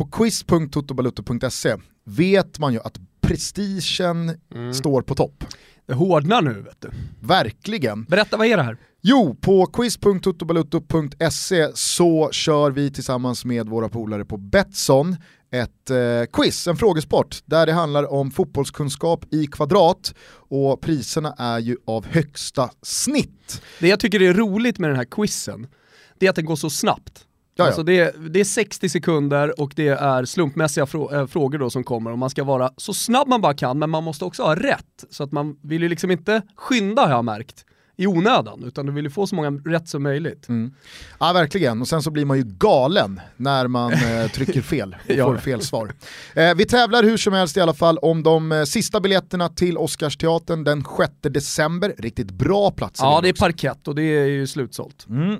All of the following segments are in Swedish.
på quiz.totobalutto.se vet man ju att prestigen Mm. står på topp. Det hårdnar nu vet du. Verkligen. Berätta, vad är det här? Jo, på quiz.totobalutto.se så kör vi tillsammans med våra polare på Betsson ett eh, quiz, en frågesport, där det handlar om fotbollskunskap i kvadrat och priserna är ju av högsta snitt. Det jag tycker är roligt med den här quizen, det är att den går så snabbt. Jaja. Alltså det, är, det är 60 sekunder och det är slumpmässiga frå äh, frågor då som kommer och man ska vara så snabb man bara kan men man måste också ha rätt. Så att man vill ju liksom inte skynda har jag märkt i onödan utan du vill ju få så många rätt som möjligt. Mm. Ja verkligen, och sen så blir man ju galen när man eh, trycker fel och får fel svar. Eh, vi tävlar hur som helst i alla fall om de eh, sista biljetterna till Oscarsteatern den 6 december. Riktigt bra platser. Ja det är också. parkett och det är ju slutsålt. Mm.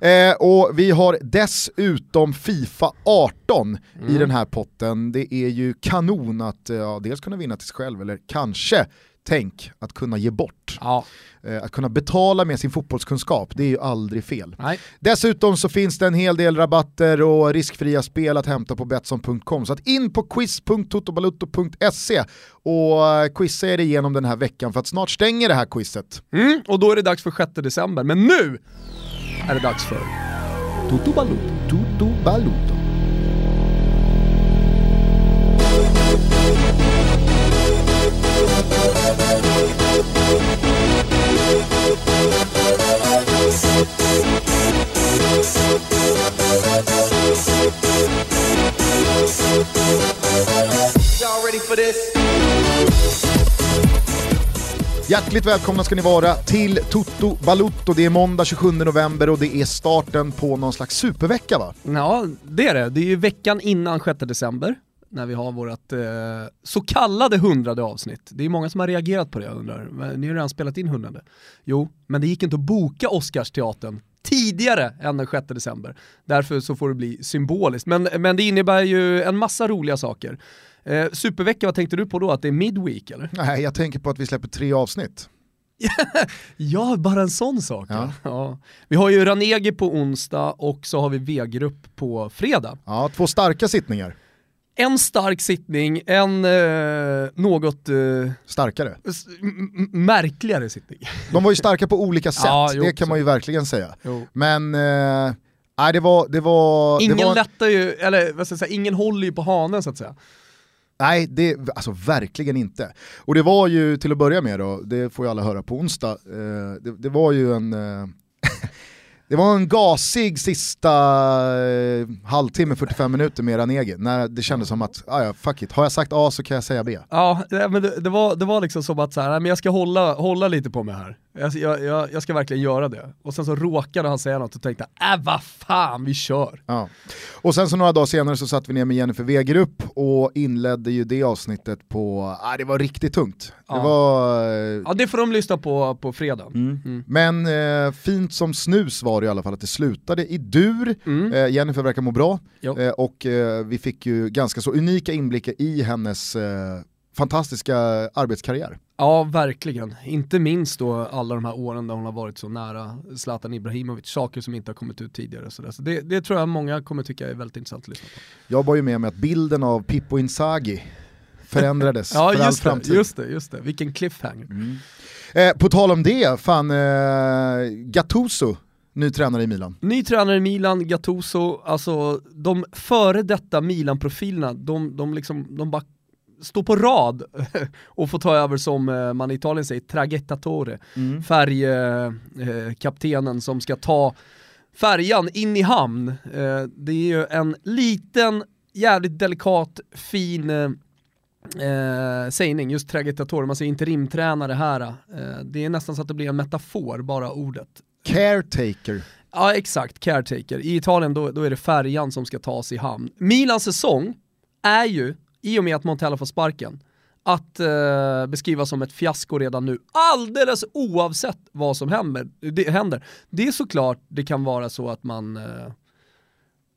Eh, och vi har dessutom Fifa 18 i den här potten. Det är ju kanon att eh, ja, dels kunna vinna till sig själv eller kanske tänk att kunna ge bort. Ja. Eh, att kunna betala med sin fotbollskunskap, det är ju aldrig fel. Nej. Dessutom så finns det en hel del rabatter och riskfria spel att hämta på Betsson.com. Så att in på quiz.totobalutto.se och eh, quizza er igenom den här veckan för att snart stänger det här quizet. Mm, och då är det dags för 6 december, men nu är det dags för Toto Balotto. Toto Balutto. For this? Hjärtligt välkomna ska ni vara till Toto Balutto. Det är måndag 27 november och det är starten på någon slags supervecka va? Ja, det är det. Det är ju veckan innan 6 december, när vi har vårt eh, så kallade hundrade avsnitt. Det är många som har reagerat på det, jag undrar. Ni har redan spelat in hundrade. Jo, men det gick inte att boka Oscarsteatern tidigare än den 6 december. Därför så får det bli symboliskt. Men, men det innebär ju en massa roliga saker. Eh, supervecka, vad tänkte du på då? Att det är midweek eller? Nej, jag tänker på att vi släpper tre avsnitt. Ja, bara en sån sak. Ja. Ja. Vi har ju Ranegi på onsdag och så har vi V-grupp på fredag. Ja, två starka sittningar. En stark sittning, en eh, något eh, Starkare. märkligare sittning. De var ju starka på olika sätt, Ja, jo, det kan så. man ju verkligen säga. Jo. Men, eh, nej det var... Det var Ingen det var, lättar ju, eller vad ska jag säga, ingen håller ju på hanen så att säga. Nej, det, alltså verkligen inte. Och det var ju till att börja med då, det får ju alla höra på onsdag, eh, det, det var ju en... Eh, det var en gasig sista eh, halvtimme, 45 minuter med Ranegi, när det kändes som att, ah, ja, fuck it, har jag sagt A så kan jag säga B. Ja, det, men det, det, var, det var liksom som att så här, nej, men jag ska hålla, hålla lite på mig här. Jag, jag, jag, jag ska verkligen göra det. Och sen så råkade han säga något och tänkte, äh vad fan, vi kör. Ja. Och sen så några dagar senare så satt vi ner med Jennifer Wegerup och inledde ju det avsnittet på, ah, det var riktigt tungt. Det Ja. var... eh, Ja, det får de lyssna på på fredag. Mm. Men eh, fint som snus var det i alla fall att det slutade i dur. Mm. Eh, Jennifer verkar må bra eh, och eh, vi fick ju ganska så unika inblickar i hennes eh, fantastiska arbetskarriär. Ja, verkligen. Inte minst då alla de här åren där hon har varit så nära Zlatan Ibrahimovic, saker som inte har kommit ut tidigare. Så, det, det tror jag många kommer tycka är väldigt intressant att lyssna på. Jag var ju med om att bilden av Pippo Inzaghi förändrades Ja, för all just det, framtid. just det, just det. Vilken cliffhanger. Eh, på tal om det, fan eh, Gattuso, ny tränare i Milan. Ny tränare i Milan, Gattuso, alltså de före detta Milan-profilerna, de, de, liksom, de bara står på rad och får ta över som eh, man i Italien säger, traghettatore, färgkaptenen som ska ta färjan in i hamn. Eh, det är ju en liten, jävligt delikat, fin eh, eh, sägning, just traghettatore, man säger interimtränare här. Eh, det är nästan så att det blir en metafor, bara ordet. Caretaker. Ja exakt, caretaker. I Italien då, då är det färjan som ska tas i hamn. Milans säsong är ju, i och med att Montella får sparken, att eh, beskrivas som ett fiasko redan nu, alldeles oavsett vad som händer. Det, händer. det är såklart det kan vara så att man eh,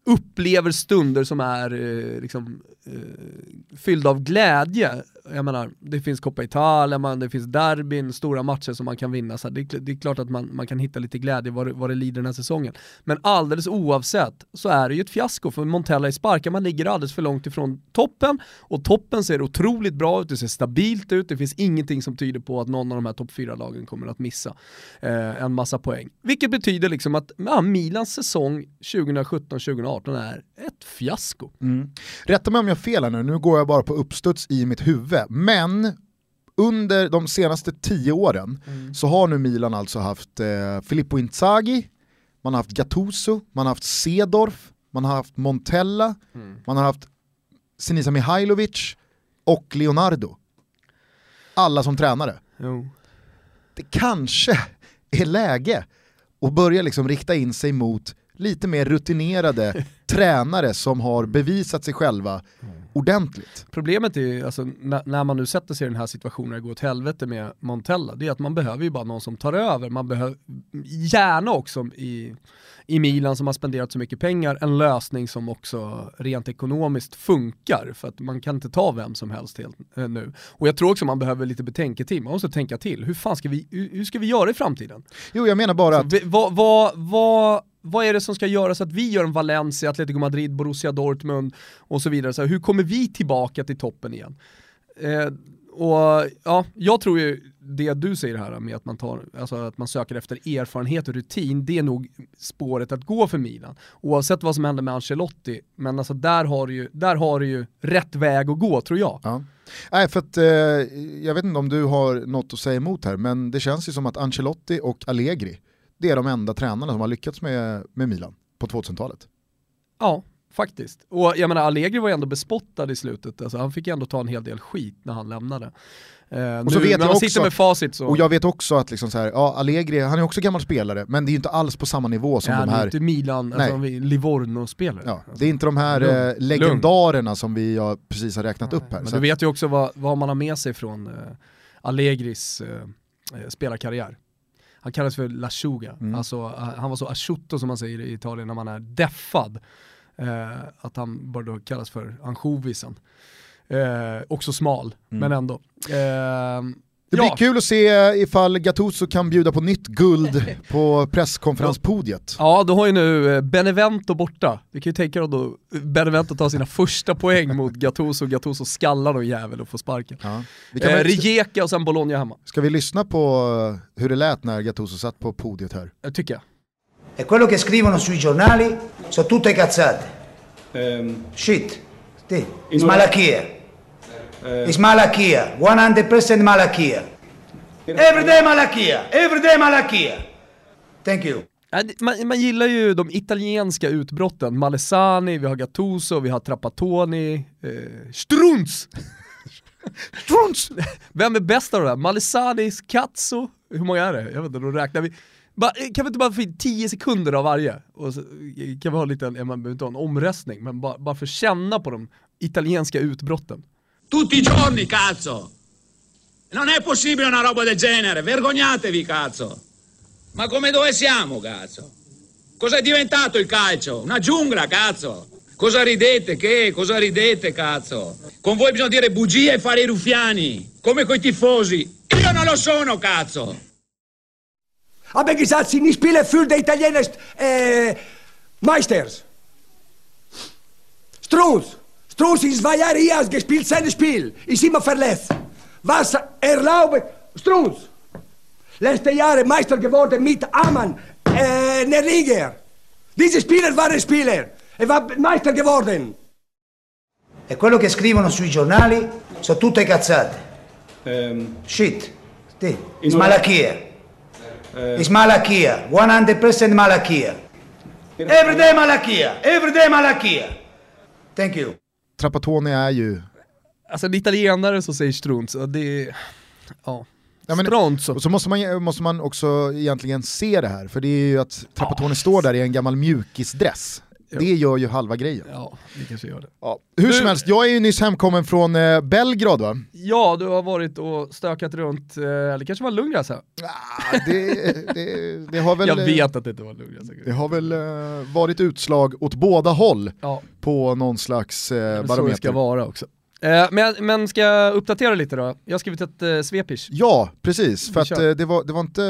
upplever stunder som är eh, liksom, eh, fyllda av glädje jag menar, det finns Coppa Italia, man, det finns derbyn, stora matcher som man kan vinna. Så det, är, det är klart att man, man kan hitta lite glädje vad, vad det lider den här säsongen. Men alldeles oavsett så är det ju ett fiasko för Montella i sparkad, man ligger alldeles för långt ifrån toppen och toppen ser otroligt bra ut, det ser stabilt ut, det finns ingenting som tyder på att någon av de här topp 4-lagen kommer att missa eh, en massa poäng. Vilket betyder liksom att ja, Milans säsong 2017-2018 är ett fiasko. Mm. Rätta mig om jag har fel här nu, nu går jag bara på uppstuds i mitt huvud. Men under de senaste tio åren mm. så har nu Milan alltså haft eh, Filippo Inzaghi, man har haft Gattuso, man har haft Sedorf, man har haft Montella, mm. man har haft Sinisa Mihailovic och Leonardo. Alla som tränare. Jo. Det kanske är läge att börja liksom rikta in sig mot lite mer rutinerade tränare som har bevisat sig själva mm. Ordentligt. Problemet är ju, alltså, när man nu sätter sig i den här situationen och det går åt helvete med Montella, det är att man behöver ju bara någon som tar över. Man behöver gärna också i, i Milan som har spenderat så mycket pengar, en lösning som också rent ekonomiskt funkar. För att man kan inte ta vem som helst helt, äh, nu. Och jag tror också man behöver lite betänketid, man måste tänka till. Hur fan ska vi, hur, hur ska vi göra i framtiden? Jo, jag menar bara att... Vad, vad, vad vad är det som ska göra så att vi gör en Valencia, Atletico Madrid, Borussia Dortmund och så vidare. Så här, hur kommer vi tillbaka till toppen igen? Eh, och ja, jag tror ju det du säger här med att man, tar, alltså att man söker efter erfarenhet och rutin, det är nog spåret att gå för Milan. Oavsett vad som händer med Ancelotti, men alltså där har du ju, där har du ju rätt väg att gå tror jag. Ja. Nej, för att, eh, jag vet inte om du har något att säga emot här, men det känns ju som att Ancelotti och Allegri det är de enda tränarna som har lyckats med, med Milan på 2000-talet. Ja, faktiskt. Och jag menar Allegri var ju ändå bespottad i slutet, alltså, han fick ändå ta en hel del skit när han lämnade. Eh, och så nu, vet jag också, med facit så... Och jag vet också att liksom så här, ja, Allegri, han är också gammal spelare, men det är inte alls på samma nivå som ja, de här... Det är inte Milan, alltså, Livorno-spelare. Ja, det är inte de här eh, legendarerna Lugn. som vi ja, precis har räknat Nej, upp här. Men du vet ju också vad, vad man har med sig från eh, Allegris eh, eh spelarkarriär han kallas för Lasciuga, mm. alltså eh, han var så asciutto som man säger i Italien när man är deffad. Eh, att han bara då kallas för ansjovisen. Eh, också smal, mm. men ändå. Eh, det blir ja. kul att se ifall Gattuso kan bjuda på nytt guld på presskonferenspodiet. Ja, då har ju nu eh, Benevento borta. Vi kan ju tänka oss då Benevento tar sina första poäng mot Gattuso, Gattuso skallar någon jävel och får sparken. Ja. Eh, Rijeka och sen Bologna hemma. Ska vi lyssna på eh, hur det lät när Gattuso satt på podiet här? Det tycker jag. E quello che scrivono sui giornali sono tutte cazzate. Um, Shit. Sì. Smalachie. Uh, it's Malakia, 100% Malakia. Everyday Malakia, everyday Malakia. Thank you. Man, man, gillar ju de italienska utbrotten, Malesani, vi har Gattuso, vi har Trapattoni, eh, Strunz! Strunz! Vem är bäst av det där? Malesanis, Katso, hur många är det? Jag vet inte, då räknar vi. Ba, kan vi inte bara få in 10 sekunder av varje? Och så, kan vi ha lite, man behöver inte ha en omröstning, men bara, bara för att känna på de italienska utbrotten. Tutti i giorni, cazzo! Non è possibile una roba del genere, vergognatevi, cazzo! Ma come dove siamo, cazzo? Cos'è diventato il calcio? Una giungla, cazzo! Cosa ridete? Che? Cosa ridete, cazzo? Con voi bisogna dire bugie e fare i ruffiani, come coi tifosi. Io non lo sono, cazzo! Aber gesagt, sie nicht spielen für die Italiener äh, Meisters. Struz! Struss ist zwei Jahre hier gespielt, sein Spiel. Ist immer verletzt. Was erlaubt Struss? Letzte Jahre Meister geworden mit Amann, äh, der Liga. Diese Spieler waren Spieler. Er war Meister geworden. E quello che scrivono sui giornali sono tutte cazzate. Um, Shit. Sì. It's malachia. Uh, It's malachia. 100% malachia. Everyday malachia. Everyday malachia. Thank you. Trapattoni är ju... Alltså en italienare som säger strunt, det är... Ja. Ja, men, Stronzo. så måste man, måste man också egentligen se det här, för det är ju att Trapattoni ja. står där i en gammal mjukisdress. Det gör ju halva grejen. Ja, det kanske gör det. Ja. Hur du... som helst, jag är ju nyss hemkommen från eh, Belgrad va? Ja, du har varit och stökat runt, eh, eller kanske var lugn alltså? Ah, det, det, det, har väl... Jag vet att det inte var lugn Det har väl eh, varit utslag åt båda håll ja. på någon slags eh, barometer. Så det ska vara också. Eh, men, men ska jag uppdatera lite då? Jag har skrivit ett eh, svepish. Ja, precis. För att eh, det, var, det, var inte,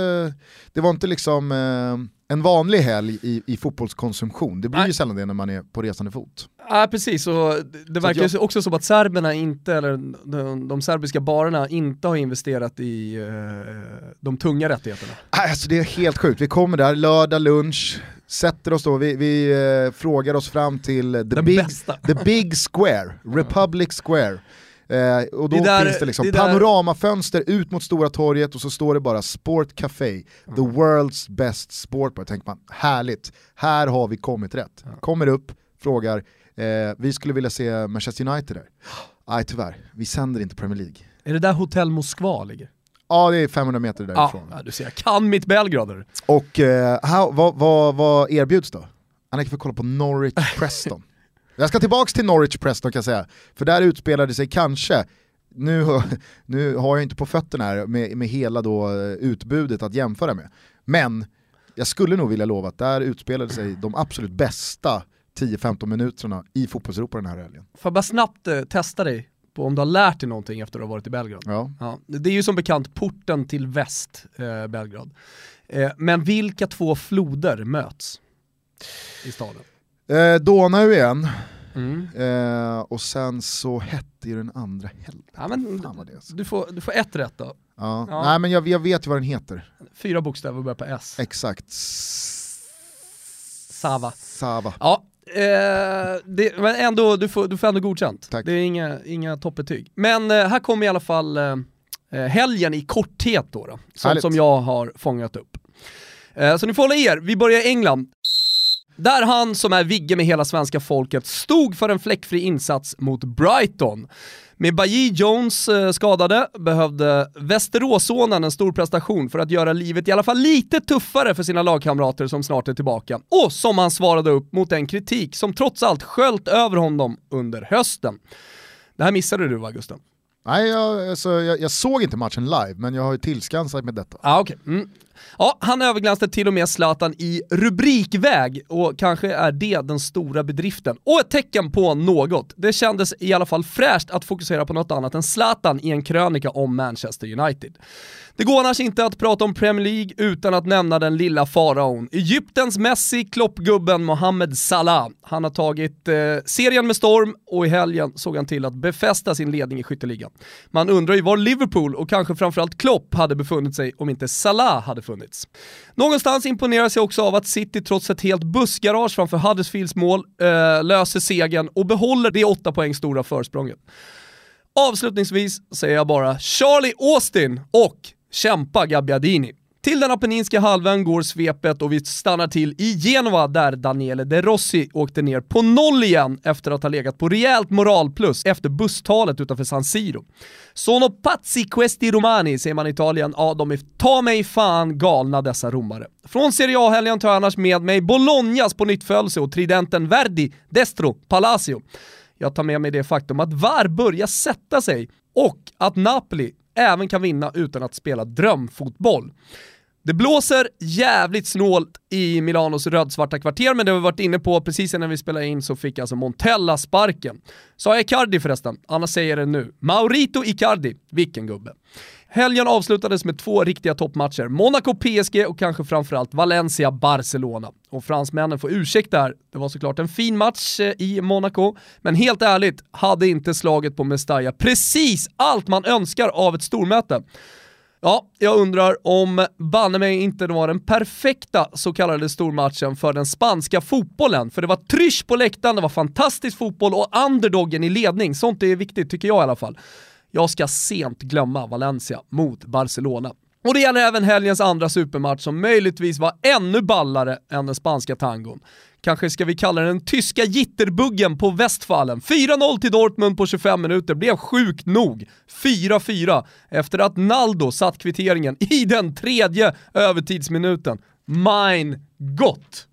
det var inte liksom eh, en vanlig helg i, i fotbollskonsumtion. Det blir Nej. ju sällan det när man är på resande fot. Ja precis, och det- verkar jag- också som att serberna inte, eller de, de serbiska barerna inte har investerat i eh, de tunga rättigheterna. Alltså det är helt sjukt. Vi kommer där lördag lunch, sätter oss då, vi, vi eh, frågar oss fram till the Den big, bästa. the big square, Republic Square. Eh, och då Det där- finns det liksom det där- panoramafönster ut mot Stora torget och så står det bara Sport Café, the world's best sport bar. tänker man, härligt, här har vi kommit rätt. Kommer upp, frågar, eh, vi skulle vilja se Manchester United där. Nej tyvärr, vi sänder inte Premier League. Är det där Hotell Moskva ligger? Ja det är 500 meter därifrån. ja, du ser, jag kan mitt Belgrad. Och eh, how, vad, vad, vad erbjuds då? Annika får kolla på Norwich Preston. Jag ska tillbaks till Norwich Preston kan jag säga, för där utspelade sig kanske, nu, nu har jag inte på fötterna här med, med hela då eh, utbudet att jämföra med, men jag skulle nog vilja lova att där utspelade sig de absolut bästa 10-15 minuterna i fotbollseuropa den här helgen. Får jag bara snabbt eh, testa dig på om du har lärt dig någonting efter att ha varit i Belgrad? Ja. Ja, det är ju som bekant porten till väst, eh, Belgrad. Eh, men vilka två floder möts i staden? Eh, Donau igen, Mm. eh, och sen så hette ju den andra helvete. Ja, men, Fan vad det är så. du, får, du får ett rätt då. Ja. Ja. Nej men jag, jag vet ju vad den heter. Fyra bokstäver börjar på S. Exakt. Sava. Sava. Ja, eh, det, men ändå, du får, du får ändå godkänt. Tack. Det är inga, inga toppbetyg. Men eh, här kommer i alla fall eh, eh, helgen i korthet då, då sånt som jag har fångat upp. Eh, så ni får hålla er, vi börjar i England. Där han som är Vigge med hela svenska folket stod för en fläckfri insats mot Brighton. Med Bailly Jones eh, skadade behövde Västeråssonen en stor prestation för att göra livet i alla fall lite tuffare för sina lagkamrater som snart är tillbaka. Och som han svarade upp mot den kritik som trots allt sköljt över honom under hösten. Det här missade du va Gusten? Nej, jag, alltså, jag, jag såg inte matchen live, men jag har ju tillskansat med detta. Ah, okay. mm. Ja, han överglänste till och med Zlatan i rubrikväg och kanske är det den stora bedriften. Och ett tecken på något. Det kändes i alla fall fräscht att fokusera på något annat än Zlatan i en krönika om Manchester United. Det går annars inte att prata om Premier League utan att nämna den lilla faraon. Egyptens Messi, kloppgubben Mohamed Salah. Han har tagit eh, serien med storm och i helgen såg han till att befästa sin ledning i skytteligan. Man undrar ju var Liverpool och kanske framförallt Klopp hade befunnit sig om inte Salah hade funnits. Någonstans imponeras jag också av att City trots ett helt bussgarage framför Huddersfields mål eh, löser segern och behåller det åtta poäng stora försprånget. Avslutningsvis säger jag bara Charlie Austin och kämpa Gabbiadini. Till den apenninska halvön går svepet och vi stannar till i Genova där Daniele De Rossi åkte ner på noll igen efter att ha legat på rejält moralplus efter busstalet utanför San Siro. Sono pazzi questi romani, säger man i Italien. Ja, de är ta mig fan galna dessa romare. Från Serie A-helgen tar jag annars med mig Bolognas på nytt och tridenten Verdi, Destro, Palacio. Jag tar med mig det faktum att VAR börjar sätta sig och att Napoli även kan vinna utan att spela drömfotboll. Det blåser jävligt snålt i Milanos rödsvarta kvarter, men det har vi varit inne på precis innan vi spelade in så fick alltså Montella sparken. Sa jag Icardi förresten? Annars säger jag det nu. Maurito Icardi, vilken gubbe. Helgen avslutades med två riktiga toppmatcher. Monaco-PSG och kanske framförallt Valencia-Barcelona. Och fransmännen får ursäkta här, det var såklart en fin match eh, i Monaco, men helt ärligt hade inte slaget på Mestalla precis allt man önskar av ett stormöte. Ja, jag undrar om banne mig inte det var den perfekta så kallade stormatchen för den spanska fotbollen. För det var trysch på läktaren, det var fantastisk fotboll och underdoggen i ledning. Sånt är viktigt tycker jag i alla fall. Jag ska sent glömma Valencia mot Barcelona. Och det gäller även helgens andra supermatch som möjligtvis var ännu ballare än den spanska tangon. Kanske ska vi kalla den tyska jitterbuggen på Westfallen. 4-0 till Dortmund på 25 minuter blev sjukt nog 4-4 efter att Naldo satt kvitteringen i den tredje övertidsminuten. Mein Gott!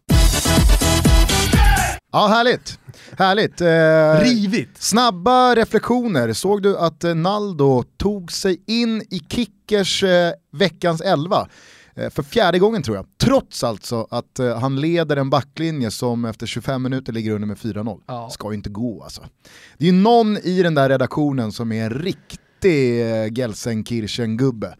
Ja, härligt. Härligt. Eh, Rivigt! snabba reflektioner. Såg du att eh, Naldo tog sig in i Kickers eh, veckans elva? Eh, för fjärde gången tror jag, trots alltså att eh, han leder en backlinje som efter 25 minuter ligger under med 4-0. Ja. Ska ju inte gå alltså. Det är ju någon i den där redaktionen som är en riktig eh, Gelsenkirchen-gubbe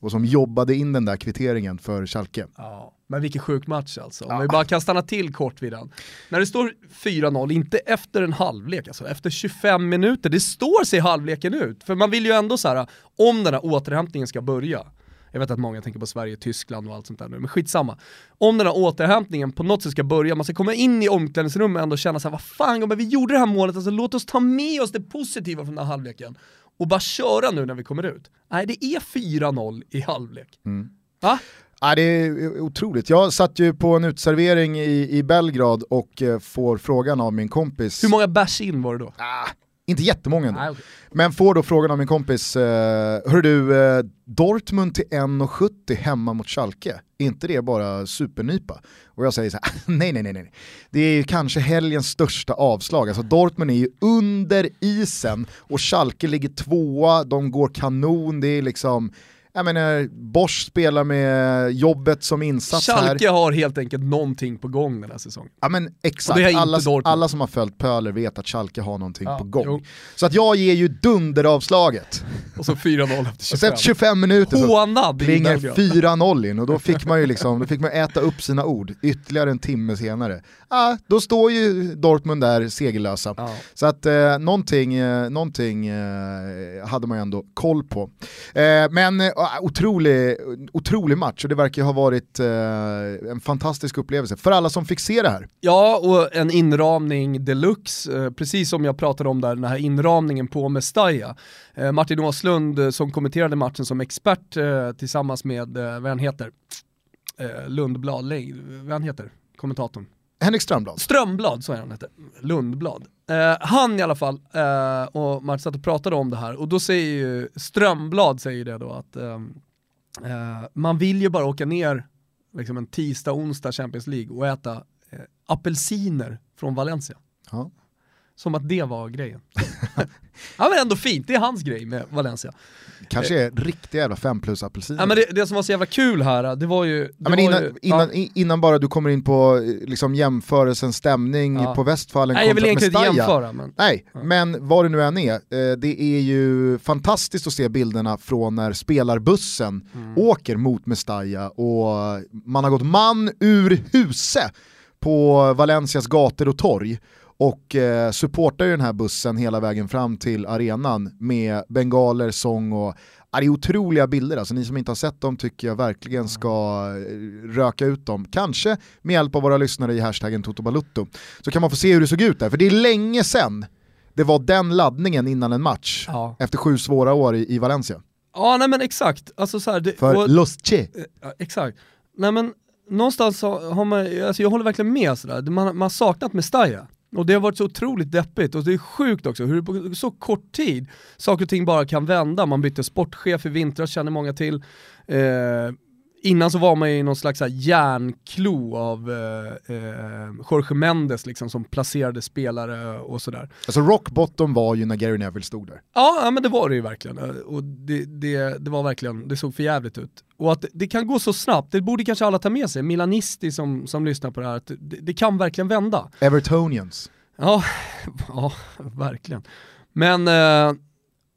och som jobbade in den där kvitteringen för Schalke. Ja. Men vilken sjuk match alltså. Om vi bara kan stanna till kort vid den. När det står 4-0, inte efter en halvlek, alltså efter 25 minuter, det står sig halvleken ut. För man vill ju ändå så här, om den här återhämtningen ska börja, jag vet att många tänker på Sverige, Tyskland och allt sånt där nu, men skitsamma. Om den här återhämtningen på något sätt ska börja, man ska komma in i omklädningsrummet och ändå känna såhär, vad fan men vi gjorde det här målet, alltså låt oss ta med oss det positiva från den här halvleken. Och bara köra nu när vi kommer ut. Nej, det är 4-0 i halvlek. Va? Ja, det är otroligt. Jag satt ju på en utservering i, i Belgrad och eh, får frågan av min kompis. Hur många bärs in var det då? Ah, inte jättemånga ändå. Nej, okej. Men får då frågan av min kompis, eh, hör du, eh, Dortmund till 1,70 hemma mot Schalke, är inte det bara supernypa? Och jag säger så här, nej nej nej nej, det är ju kanske helgens största avslag. Alltså Dortmund är ju under isen och Schalke ligger tvåa, de går kanon, det är liksom, jag menar, Bosch spelar med jobbet som insats här. Schalke har helt enkelt någonting på gång den här säsongen. Ja men Och exakt, alla, alla som har följt Pöler vet att Schalke har någonting Ja, på gång. jo. Så att jag ger ju dunderavslaget. Och så 4-0 efter Och 25. sen efter 25 minuter så Hånad i plingar Belgrad. 4-0 in och då fick man ju liksom, då fick man äta upp sina ord ytterligare en timme senare. Ah, då står ju Dortmund där segerlösa. Ja. Så att eh, någonting, eh, någonting eh, hade man ju ändå koll på. Eh, men otrolig, otrolig match och det verkar ju ha varit eh, en fantastisk upplevelse för alla som fick se det här. Ja, och en inramning deluxe, eh, precis som jag pratade om där, den här inramningen på Mestalla. Eh, Martin Åslund eh, som kommenterade matchen som expert eh, tillsammans med, eh, vad han heter, eh, Lundblad, vad han heter, kommentatorn. Henrik Strömblad. Strömblad, så är han hette. Lundblad. Eh, han i alla fall, eh, och Martin satt och pratade om det här, och då säger ju Strömblad säger det då att eh, eh, man vill ju bara åka ner liksom en tisdag, onsdag Champions League och äta eh, apelsiner från Valencia. Ja. Som att det var grejen. ja men ändå fint, det är hans grej med Valencia. Kanske är riktiga jävla 5 plus apelsiner. Ja, men det, det som var så jävla kul här, det var ju... Det Ja, men innan, ju, innan, i- innan bara du kommer in på eh, liksom, jämförelsen stämning Ja. på Westfallen Nej jag vill kontra egentligen inte jämföra men... Nej, men vad det nu än är, eh, det är ju fantastiskt att se bilderna från när spelarbussen Mm. åker mot Mestalla och man har gått man ur huse på Valencias gator och torg och eh, supportar ju den här bussen hela vägen fram till arenan med bengaler, sång och Ja, det är otroliga bilder, alltså ni som inte har sett dem tycker jag verkligen ska eh, röka ut dem. Kanske med hjälp av våra lyssnare i hashtaggen Totobalutto. Så kan man få se hur det såg ut där, för det är länge sedan det var den laddningen innan en match. Ja. Efter sju svåra år i, i Valencia. Ja nej men exakt, alltså så här, det, För och- Los Che. Ja, exakt. Nej men någonstans har man, alltså jag håller verkligen med sådär, man, man har saknat Mestalla. Och det har varit så otroligt deppigt och det är sjukt också hur det på så kort tid saker och ting bara kan vända. Man bytte sportchef i vintras känner många till. Eh, innan så var man i någon slags järnklo av eh, eh, Jorge Mendes liksom som placerade spelare och sådär. Alltså rock bottom var ju när Gary Neville stod där. Ja, ja men det var det ju verkligen. Eh, Och det, det, det var verkligen, det såg för jävligt ut. Och att det kan gå så snabbt, det borde kanske alla ta med sig, Milanisti som, som lyssnar på det här, att det, det kan verkligen vända. Evertonians. Ja, ja verkligen. Men, eh,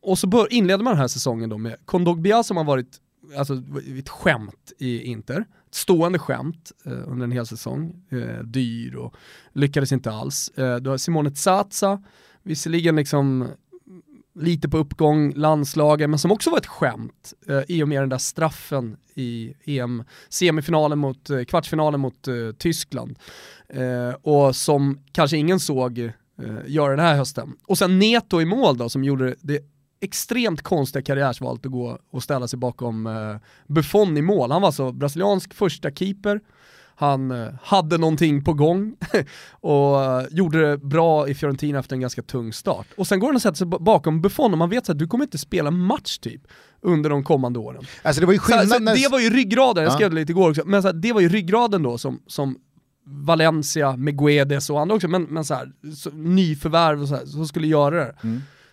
och så bör, inleder man den här säsongen då med Kondogbia som har varit alltså, ett skämt i Inter. Ett stående skämt eh, under en hel säsong. Eh, dyr och lyckades inte alls. Eh, du har Simone Tsatsa, visserligen liksom lite på uppgång, landslagen, men som också var ett skämt eh, i och med den där straffen i EM, semifinalen mot, eh, kvartsfinalen mot eh, Tyskland. Eh, och som kanske ingen såg eh, göra den här hösten. Och sen Neto i mål då, som gjorde det extremt konstiga karriärsvalet att gå och ställa sig bakom eh, Buffon i mål. Han var alltså brasiliansk första keeper, han eh, hade någonting på gång och eh, gjorde det bra i Fiorentina efter en ganska tung start. Och sen går han och sätter sig bakom Buffon och man vet att du kommer inte spela match typ under de kommande åren. Alltså det var ju Så, skillnad så när... det var ju ryggraden, jag Ja. skrev det lite igår också, men så här, det var ju ryggraden då som, som Valencia, med Guedes och andra också, men, men så här, så, nyförvärv och så här, som skulle göra det.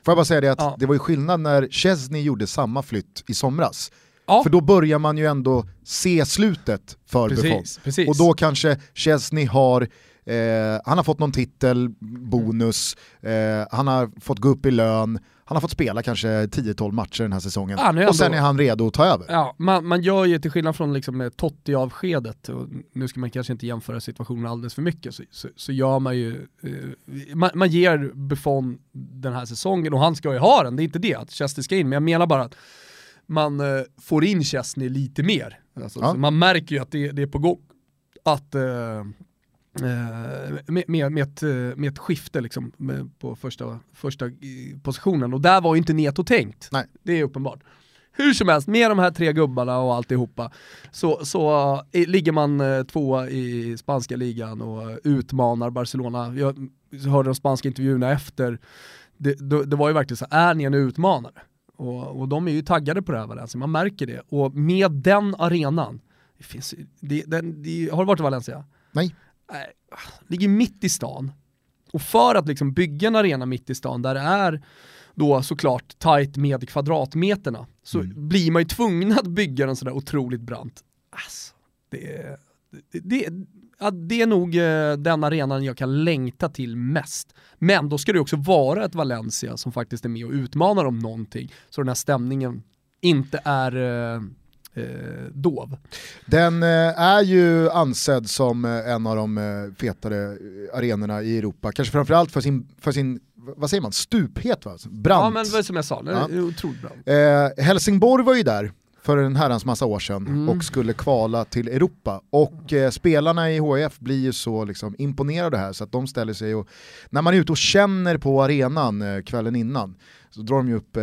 Får jag bara säga det att Ja. det var ju skillnad när Chesney gjorde samma flytt i somras. Ja. För då börjar man ju ändå se slutet för Precis, Buffon. precis. Och då kanske Chesney har, eh, han har fått någon titel, bonus, eh, han har fått gå upp i lön, han har fått spela kanske 10-12 matcher den här säsongen. Ja, och sen är han redo att ta över. Ja, man, man gör ju till skillnad från liksom Totti-avskedet, nu ska man kanske inte jämföra situationen alldeles för mycket, så, så, så gör man ju, eh, man, man ger Buffon den här säsongen och han ska ju ha den, det är inte det att Chesney ska in, men jag menar bara att man eh, får in Chesney lite mer. Alltså, Ja. man märker ju att det, det är på gång. Att eh, med, med, med, ett, eh, med ett skifte liksom, på första, första eh, positionen och där var ju inte Neto tänkt. Nej. Det är uppenbart. Hur som helst, med de här tre gubbarna och alltihopa så, så eh, ligger man eh, tvåa i spanska ligan och eh, utmanar Barcelona. Jag hörde de spanska intervjuerna efter, det, det, det var ju verkligen så, är ni en utmanare? Och, och de är ju taggade på det här Valencia, man märker det. Och med den arenan, det finns, det, den, det, har du varit i Valencia? Nej. Nej, ligger mitt i stan. Och för att liksom bygga en arena mitt i stan där det är då såklart tajt med kvadratmeterna så Mm. blir man ju tvungen att bygga den sådär otroligt brant. Alltså, det, är- det, det, ja, det är nog eh, den arenan jag kan längta till mest. Men då ska det också vara ett Valencia som faktiskt är med och utmanar om någonting så den här stämningen inte är eh, dov. Den eh, är ju ansedd som eh, en av de eh, fetare eh, arenorna i Europa, kanske framförallt för sin, för sin vad säger man, stuphet va? Brant. Ja men som jag sa, det är otroligt bra. Eh, Helsingborg var ju där för en herrans massa år sedan Mm. och skulle kvala till Europa. Och eh, spelarna i HIF blir ju så liksom, imponerade här så att de ställer sig och, när man är ute och känner på arenan eh, kvällen innan, så drar de ju upp eh,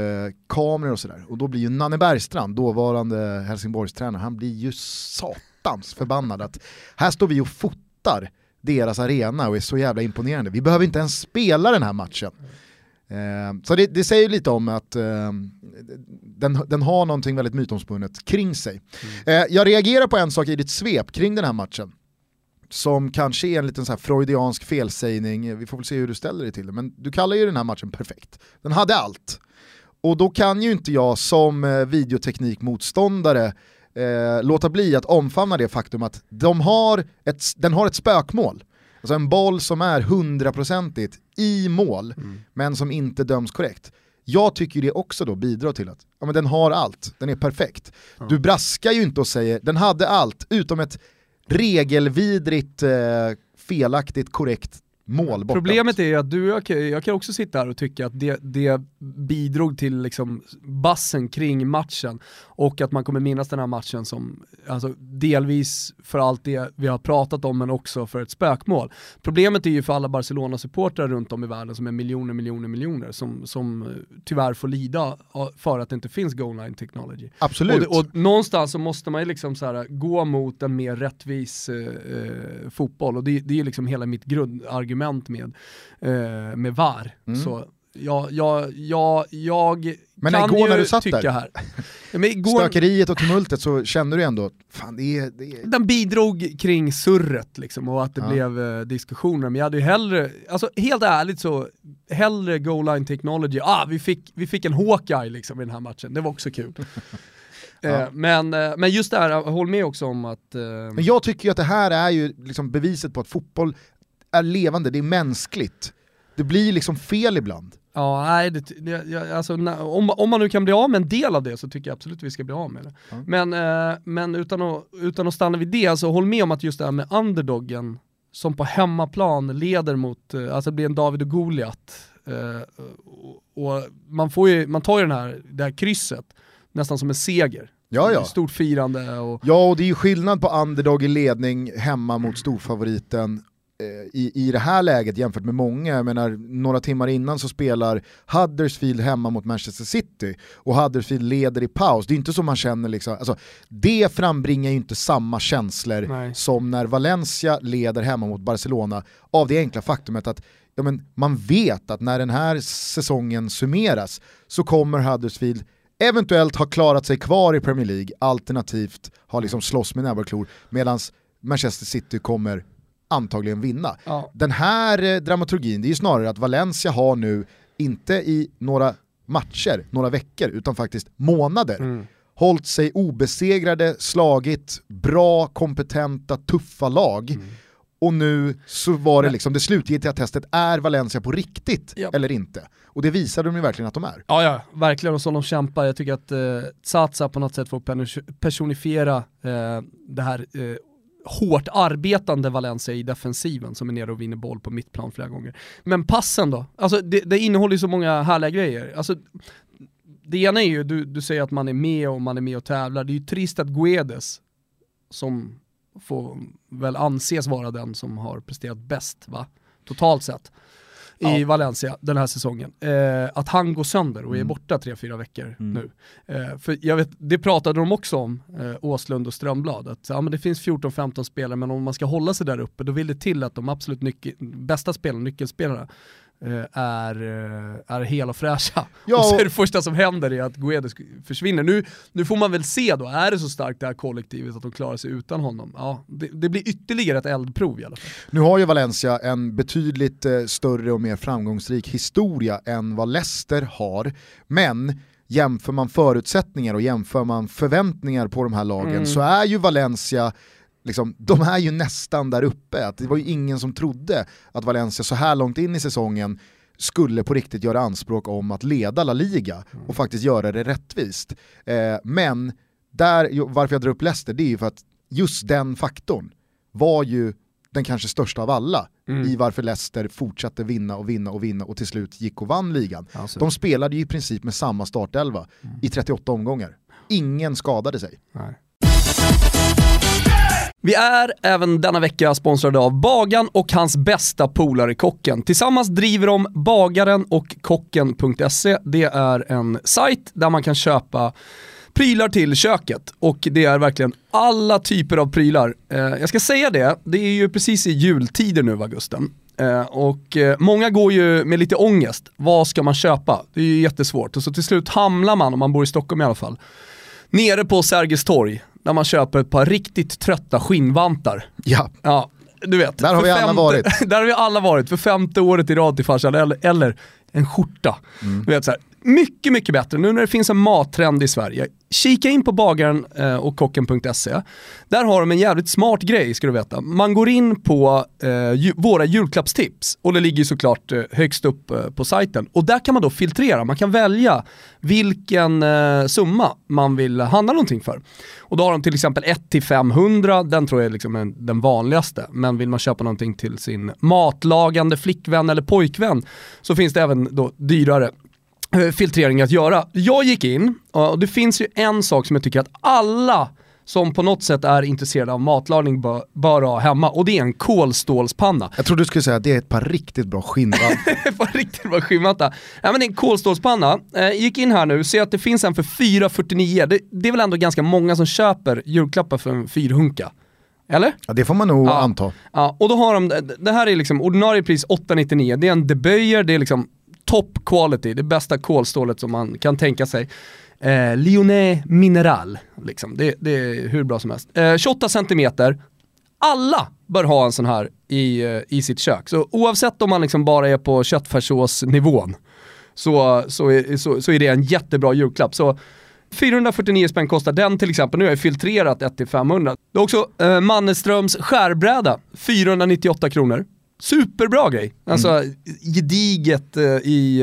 kameror och sådär. Och då blir ju Nanne Bergstrand, dåvarande Helsingborgstränare, han blir ju satans förbannad att här står vi och fotar deras arena och är så jävla imponerande. Vi behöver inte ens spela den här matchen. Eh, så det, det säger lite om att eh, den, den har någonting väldigt mytomspunnet kring sig. Eh, jag reagerar på en sak i ditt svep kring den här matchen. Som kanske är en liten så här freudiansk felsägning, vi får väl se hur du ställer dig till det. Men du kallar ju den här matchen perfekt. Den hade allt. Och då kan ju inte jag som eh, videoteknikmotståndare eh, låta bli att omfamna det faktum att de har ett, den har ett spökmål. Alltså en boll som är hundraprocentigt i mål, men som inte döms korrekt. Jag tycker det också då bidrar till att ja, men den har allt, den är perfekt. Du braskar ju inte och säger den hade allt utom ett regelvidrigt, eh, felaktigt, korrekt mål borta. Problemet är att du och jag, kan- jag kan också sitta här och tycka att det, det bidrog till liksom bassen kring matchen och att man kommer minnas den här matchen som alltså, delvis för allt det vi har pratat om men också för ett spökmål. Problemet är ju för alla Barcelona-supportrar runt om i världen som är miljoner, miljoner, miljoner som, som eh, tyvärr får lida för att det inte finns goal line technology. Absolut. Och, och någonstans så måste man ju liksom så här, gå mot en mer rättvis eh, eh, fotboll och det, det är ju liksom hela mitt grundargument med, eh, med VAR. Så jag, jag, jag, jag Mm. Men kan igår ju när du satt tycka där, här. Ja, men igår, Stökeriet och tumultet så kände du ändå, fan det är, det är den bidrog kring surret liksom och att det Ja. blev eh, diskussioner, men jag hade ju hellre, alltså helt ärligt så, hellre goal line technology, ah vi fick, vi fick en Hawkeye liksom i den här matchen, det var också kul. eh, men, eh, men just det här, håll med också om att... Eh, Men jag tycker ju att det här är ju liksom beviset på att fotboll är levande, det är mänskligt. Det blir liksom fel ibland. Ja, nej, det, det, alltså, om, om man nu kan bli av med en del av det så tycker jag absolut vi ska bli av med det. Ja. Men, eh, men utan, att, utan att stanna vid det, så håll med om att just det här med underdoggen som på hemmaplan leder mot, eh, alltså det blir en David och Goliat. Eh, och, och man, får ju, man tar ju den här, det här krysset nästan som en seger. Ja, ja. Stort firande och Ja, och det är ju skillnad på underdog i ledning hemma mot storfavoriten i, i det här läget jämfört med många. Jag menar, några timmar innan så spelar Huddersfield hemma mot Manchester City och Huddersfield leder i paus. Det är inte så man känner liksom, alltså, det frambringar ju inte samma känslor Nej. som när Valencia leder hemma mot Barcelona av det enkla faktumet att ja, men man vet att när den här säsongen summeras så kommer Huddersfield eventuellt ha klarat sig kvar i Premier League alternativt ha liksom slåss med näbbar och klor medan Manchester City kommer antagligen vinna. ja, Den här eh, dramaturgin, det är ju snarare att Valencia har nu, inte i några matcher, några veckor, utan faktiskt månader, mm. hållit sig obesegrade, slagit bra, kompetenta, tuffa lag. Mm. Och nu så var det liksom det slutgiltiga testet, är Valencia på riktigt ja. eller inte? Och det visade de ju verkligen att de är. Ja, ja, verkligen och som de kämpar. Jag tycker att eh, Tsatsa på något sätt får personifiera eh, det här eh, hårt arbetande Valencia i defensiven som är nere och vinner boll på mittplan flera gånger. Men passen då? Alltså det, det innehåller ju så många härliga grejer. Alltså, det ena är ju, du, du säger att man är med och man är med och tävlar. Det är ju trist att Guedes, som får väl anses vara den som har presterat bäst va? totalt sett i ja. Valencia den här säsongen. Eh, att han går sönder och är mm. borta tre fyra veckor mm. nu. Eh, för jag vet, det pratade de också om, eh, Åslund och Strömblad, att ja, men det finns 14-15 spelare men om man ska hålla sig där uppe då vill det till att de absolut bästa spelarna, nyckelspelarna, är, eh, är hela och fräscha. Ja, och så är det första som händer är att Guedes försvinner. Nu, nu får man väl se då, är det så starkt det här kollektivet att de klarar sig utan honom? Ja, det, det blir ytterligare ett eldprov i alla fall. Nu har ju Valencia en betydligt eh, större och mer framgångsrik historia än vad Leicester har, men jämför man förutsättningar och jämför man förväntningar på de här lagen mm. så är ju Valencia liksom, de är ju nästan där uppe. Att det var ju ingen som trodde att Valencia så här långt in i säsongen skulle på riktigt göra anspråk om att leda La Liga och faktiskt göra det rättvist. Eh, men där, varför jag drar upp Leicester, det är ju för att just den faktorn var ju den kanske största av alla mm. i varför Leicester fortsatte vinna och vinna och vinna och till slut gick och vann ligan. Alltså. De spelade ju i princip med samma startelva mm. i 38 omgångar. Ingen skadade sig. Nej. Vi är även denna vecka sponsrade av Bagan och hans bästa polare Kocken. Tillsammans driver de Bagaren och Kocken.se. Det är en sajt där man kan köpa prylar till köket och det är verkligen alla typer av prylar. Eh, jag ska säga det, det är ju precis i jultider nu va Gusten. Eh, och eh, många går ju med lite ångest. Vad ska man köpa? Det är ju jättesvårt och så till slut hamnar man, om man bor i Stockholm i alla fall, nere på Sergels torg när man köper ett par riktigt trötta skinnvantar. Ja. ja du vet. Där har vi alla varit. där har vi alla varit, för femte året i rad till farsan, eller, eller en skjorta. Mm. Du vet, så här, mycket, mycket bättre. Nu när det finns en mattrend i Sverige, kika in på bagaren eh, och kocken.se. Där har de en jävligt smart grej ska du veta. Man går in på eh, våra julklappstips och det ligger såklart eh, högst upp eh, på sajten. Och där kan man då filtrera, man kan välja vilken eh, summa man vill handla någonting för. Och då har de till exempel 1-500, den tror jag är liksom en, den vanligaste. Men vill man köpa någonting till sin matlagande flickvän eller pojkvän så finns det även då dyrare filtrering att göra. Jag gick in, och det finns ju en sak som jag tycker att alla som på något sätt är intresserade av matlagning bör, bör ha hemma och det är en kolstålspanna. Jag trodde du skulle säga att det är ett par riktigt bra skinnvantar. ett par riktigt bra skinnvantar. Ja men det är en kolstålspanna. Eh, gick in här nu, ser att det finns en för 449. Det, det är väl ändå ganska många som köper julklappar för en fyrhunka. Eller? Ja det får man nog ja. anta. Ja, och då har de, det här är liksom ordinarie pris 899, det är en deböjer, det är liksom top quality, det bästa kolstålet som man kan tänka sig. Eh, Lyonnais Mineral, liksom. det, det, är hur bra som helst. Eh, 28 cm, alla bör ha en sån här i, eh, i sitt kök. Så oavsett om man liksom bara är på köttfärssåsnivån så, så, är, så, så är det en jättebra julklapp. Så 449 spänn kostar den till exempel, nu har jag filtrerat 1-500. Det är också eh, Mannerströms skärbräda, 498 kronor. Superbra grej. Alltså mm. gediget eh, i,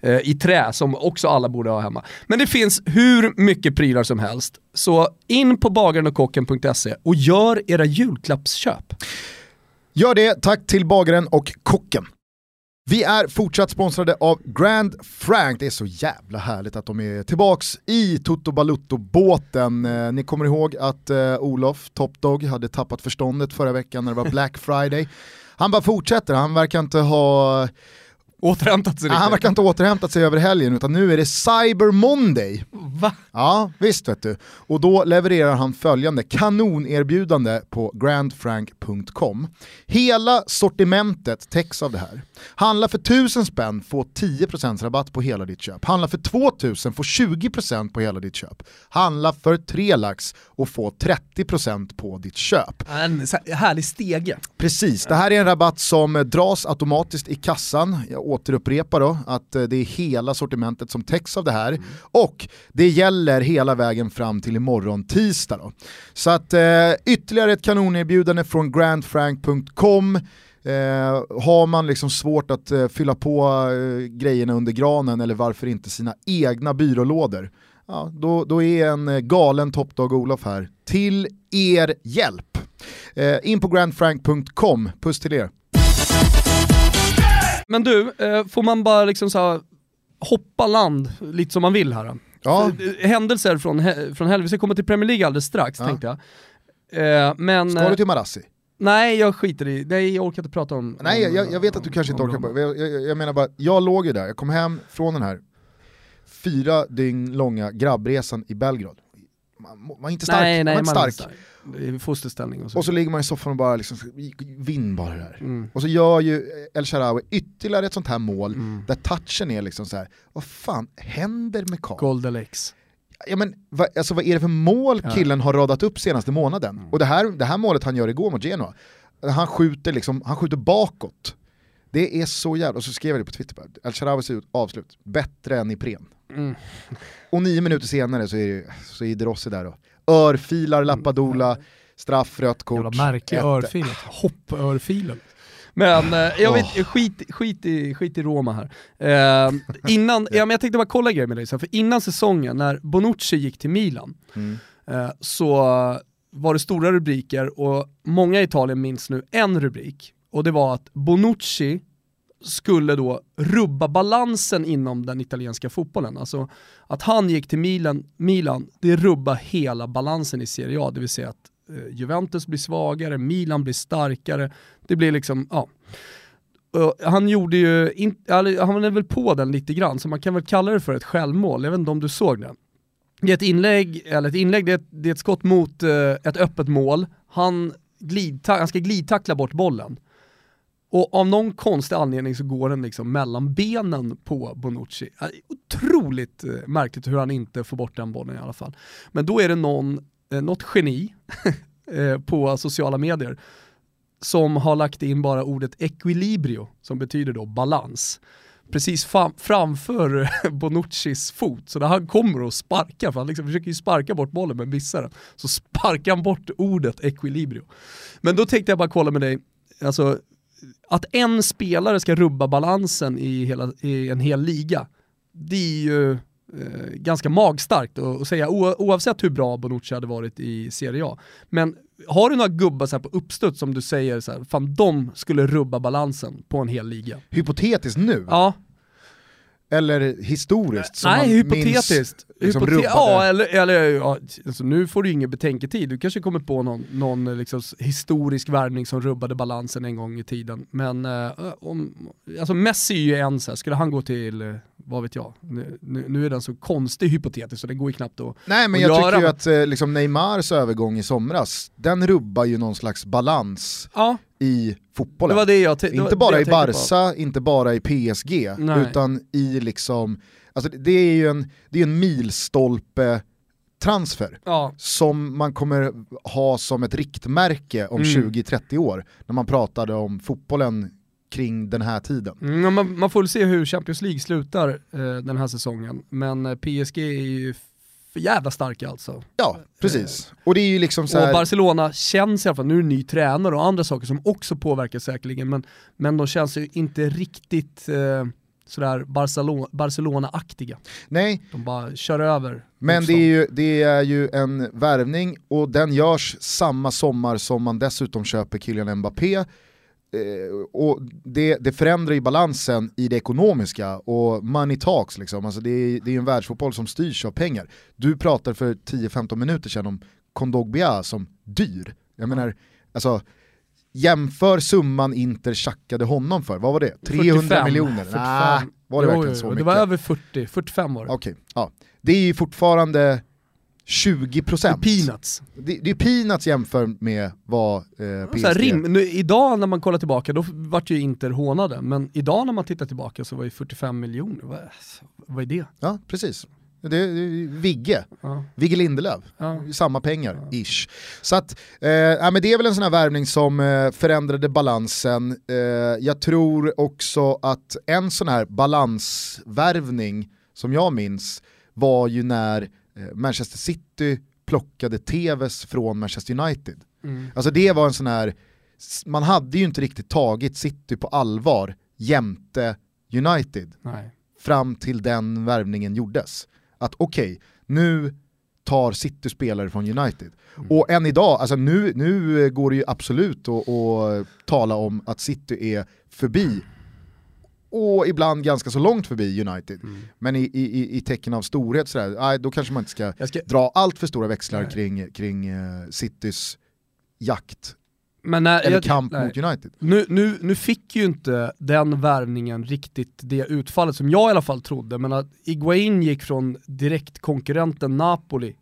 eh, i trä som också alla borde ha hemma. Men det finns hur mycket prylar som helst. Så in på bagarenogkocken.se och gör era julklappsköp. Gör det, tack till bagaren och kocken. Vi är fortsatt sponsrade av Grand Frank. Det är så jävla härligt att de är tillbaks i Toto Balutto-båten. Eh, ni kommer ihåg att eh, Olof, Top Dog, hade tappat förståndet förra veckan när det var Black Friday. Han bara fortsätter, han verkar inte ha Återhämtat sig riktigt. Han verkar inte återhämtat sig över helgen utan nu är det Cyber Monday. Va? Ja, visst vet du. Och då levererar han följande kanonerbjudande på grandfrank.com. Hela sortimentet täcks av det här. Handla för 1000 spänn, få 10% rabatt på hela ditt köp. Handla för 2000, få 20% på hela ditt köp. Handla för 3 lax och få 30% på ditt köp. En härlig stege. Precis, det här är en rabatt som dras automatiskt i kassan. Jag återupprepar då att eh, det är hela sortimentet som täcks av det här. Mm. Och det gäller hela vägen fram till imorgon tisdag. Då. Så att eh, ytterligare ett kanonerbjudande från grandfrank.com. Eh, har man liksom svårt att eh, fylla på eh, grejerna under granen eller varför inte sina egna byrålådor, ja, då, då är en eh, galen toppdag Olof här till er hjälp. Eh, in på grandfrank.com, puss till er. Men du, eh, får man bara liksom så hoppa land lite som man vill här? Ja. Eh, Händelser från, från helvete, vi ska komma till Premier League alldeles strax Ja. tänkte jag. Eh, men, Ska du till Marassi? nej jag skiter i, nej jag orkar inte prata om... Nej, om, jag, jag vet att du kanske inte orkar, jag, jag, jag menar bara, jag låg ju där, jag kom hem från den här fyra dygn långa grabbresan i Belgrad. Man man var inte stark, Nej, nej, man man är inte stark. stark. Är fosterställning och så. Och så ligger man i soffan och bara liksom, vinn bara det där. Mm. Och så gör ju El Shaarawy ytterligare ett sånt här mål Mm. där touchen är liksom så här. vad fan händer med Karl? Goldelex. Ja, men, vad, alltså, vad är det för mål Ja. killen har radat upp senaste månaden? Mm. Och det här, det här målet han gör igår mot Genoa, han skjuter, liksom, han skjuter bakåt. Det är så jävla, och så skrev jag det på Twitter, El Shaarawy ut, avslut, bättre än Ipren. Mm. Och nio minuter senare så är, det, så är De Rossi där då. Örfilar Lappadula, straff, rött kort. Jävla märklig örfil. Hopp-örfilen. Men eh, jag vet, skit, skit, i, skit i Roma här. Eh, innan, ja, men jag tänkte bara kolla en grej med dig, för innan säsongen när Bonucci gick till Milan Mm. eh, så var det stora rubriker och många i Italien minns nu en rubrik och det var att Bonucci skulle då rubba balansen inom den italienska fotbollen. Alltså att han gick till Milan, Milan det rubbar hela balansen i Serie A, det vill säga att eh, Juventus blir svagare, Milan blir starkare, det blir liksom, ja. Han gjorde ju, in, han är väl på den lite grann, så man kan väl kalla det för ett självmål, jag vet inte om du såg det. Det är ett inlägg, eller ett inlägg, det är ett, det är ett skott mot eh, ett öppet mål, han, glidta, han ska glidtackla bort bollen. Och av någon konstig anledning så går den liksom mellan benen på Bonucci. Otroligt eh, märkligt hur han inte får bort den bollen i alla fall. Men då är det någon, eh, något geni eh, på sociala medier som har lagt in bara ordet equilibrio, som betyder då balans, precis framför eh, Bonuccis fot. Så när han kommer och sparkar, för han liksom försöker ju sparka bort bollen men missar den, så sparkar han bort ordet equilibrio. Men då tänkte jag bara kolla med dig, alltså att en spelare ska rubba balansen i, hela, i en hel liga, det är ju eh, ganska magstarkt att, att säga, o, oavsett hur bra Bonucci hade varit i Serie A. Men har du några gubbar så på uppstuds som du säger, så här, fan de skulle rubba balansen på en hel liga? Hypotetiskt nu, Ja, eller historiskt? som nej man hypotetiskt. Minns, liksom Hypote- ja, eller, eller ja, alltså, nu får du ju ingen betänketid, du kanske kommer på någon, någon liksom, historisk värvning som rubbade balansen en gång i tiden. Men eh, om, alltså Messi är ju en så här, skulle han gå till, eh, vad vet jag, nu, nu, är den så konstig hypotetisk så det går ju knappt att Nej men att jag göra, tycker ju att eh, liksom Neymars övergång i somras, den rubbar ju någon slags balans Ja, i det fotbollen. var det jag det var inte bara jag i tänkte på. Barca, inte bara i PSG, Nej. utan i liksom, alltså det- är ju en, det är en milstolpe transfer Ja, som man kommer ha som ett riktmärke om Mm. 20-30 år, när man pratade om fotbollen kring den här tiden. Mm, man, man får väl se hur Champions League slutar eh, den här säsongen, men eh, PSG är ju för jävla starka alltså. Ja, precis. Och det är ju liksom så Och här, Barcelona känns i alla fall, nu är det ny tränare och andra saker som också påverkar säkerligen, men, men de känns ju inte riktigt eh, sådär Barcelona, Barcelona-aktiga. nej, De bara kör över. Men det är, ju, det är ju en värvning och den görs samma sommar som man dessutom köper Kylian Mbappé. Eh, och det, det förändrar ju balansen i det ekonomiska och money talks liksom. Alltså det, är, det är en världsfotboll som styrs av pengar. Du pratar för 10-15 minuter sedan om Kondogbia som dyr. Jag menar, alltså jämför summan Inter tjackade honom för, vad var det? 300 45, miljoner? 45. Nej, var det Jo, verkligen så jo, mycket? Det var över 40, 45 var det. Okej, ja. Det är ju fortfarande 20%. Peanuts. Det, det är peanuts jämfört med vad eh, PSG... Här, rim, nu, idag när man kollar tillbaka, då vart ju Inter hånade, men idag när man tittar tillbaka så var ju 45 miljoner, vad, vad är det? Ja, precis. Det, det är Vigge, Ja. Vigge Lindelöf, Ja. samma pengar, ish. Så att, eh, ja, men det är väl en sån här värvning som eh, förändrade balansen. Eh, jag tror också att en sån här balansvärvning, som jag minns, var ju när Manchester City plockade Tevez från Manchester United. Mm. Alltså det var en sån här, man hade ju inte riktigt tagit City på allvar jämte United Nej. fram till den värvningen gjordes. Att okej, okay, nu tar City spelare från United. Mm. Och än idag, alltså nu, nu går det ju absolut att, att tala om att City är förbi och ibland ganska så långt förbi United. Mm. Men i, i, i tecken av storhet sådär, nej, då kanske man inte ska, ska... dra allt för stora växlar kring, kring uh, Citys jakt. Men när, Eller jag, kamp nej. mot United. Nu, nu, nu fick ju inte den värvningen riktigt det utfallet som jag i alla fall trodde, men att Iguain gick från direktkonkurrenten Napoli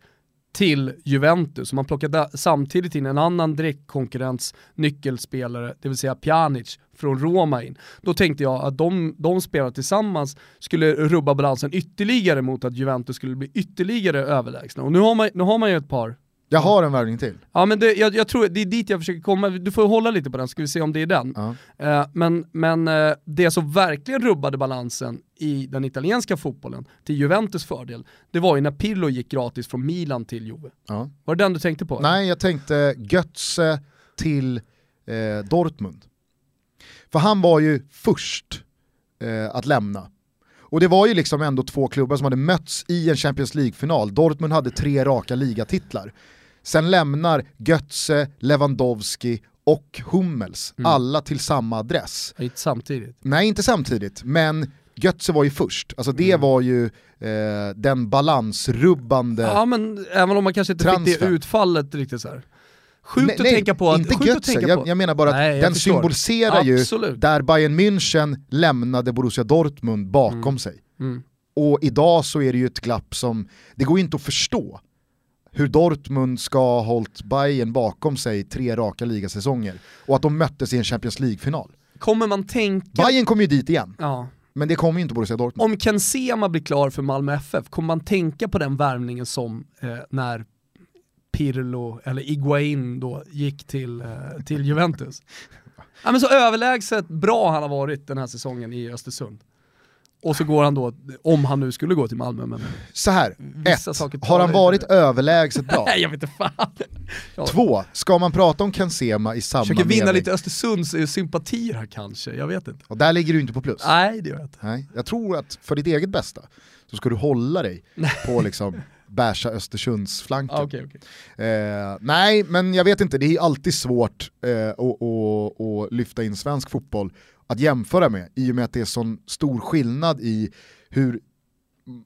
till Juventus. Man plockade samtidigt in en annan direktkonkurrents nyckelspelare, det vill säga Pjanic, från Roma in. Då tänkte jag att de, de spelarna tillsammans skulle rubba balansen ytterligare mot att Juventus skulle bli ytterligare överlägsna. Och nu har man, nu har man ju ett par jag har en värvning till. Ja men det, jag, jag, tror det är dit jag försöker komma, du får hålla lite på den så ska vi se om det är den. Ja. Uh, men men uh, det som verkligen rubbade balansen i den italienska fotbollen till Juventus fördel, det var ju när Pirlo gick gratis från Milan till Juve. Ja. Var det den du tänkte på? Nej, jag tänkte Götze till eh, Dortmund. För han var ju först eh, att lämna. Och det var ju liksom ändå två klubbar som hade mötts i en Champions League-final. Dortmund hade tre raka ligatitlar. Sen lämnar Götze, Lewandowski och Hummels, mm. alla till samma adress. Inte samtidigt? Nej, inte samtidigt, men Götze var ju först. Alltså det mm. var ju eh, den balansrubbande Ja men även om man kanske inte transfer. fick det utfallet riktigt så här. Sjukt att tänka på att... Inte Götze, jag, jag, menar bara att nej, den förstår. symboliserar Absolut. ju där Bayern München lämnade Borussia Dortmund bakom mm. sig. Mm. Och idag så är det ju ett glapp som, det går ju inte att förstå hur Dortmund ska ha hållit Bayern bakom sig tre raka ligasäsonger och att de möttes i en Champions League-final. Kommer man tänka... Bayern kommer ju dit igen. Ja. Men det kommer ju inte Borussia Dortmund. Om Ken Sema blir klar för Malmö FF, kommer man tänka på den värvningen som eh, när Pirlo, eller Iguain då, gick till, eh, till Juventus? ja, men så överlägset bra han har varit den här säsongen i Östersund. Och så går han då, om han nu skulle gå till Malmö. Men så här, ett, har han varit lite. överlägset bra? Nej jag vet inte fan. Två, ska man prata om Ken Sema i samma Försöker vinna lite Östersunds sympatier här kanske, jag vet inte. Och där ligger du inte på plus? Nej det gör jag inte. Nej, jag tror att för ditt eget bästa så ska du hålla dig på liksom bärsa Östersundsflanken. Ah, okay, okay. eh, nej, men jag vet inte, det är alltid svårt eh, att, att, att lyfta in svensk fotboll att jämföra med i och med att det är sån stor skillnad i hur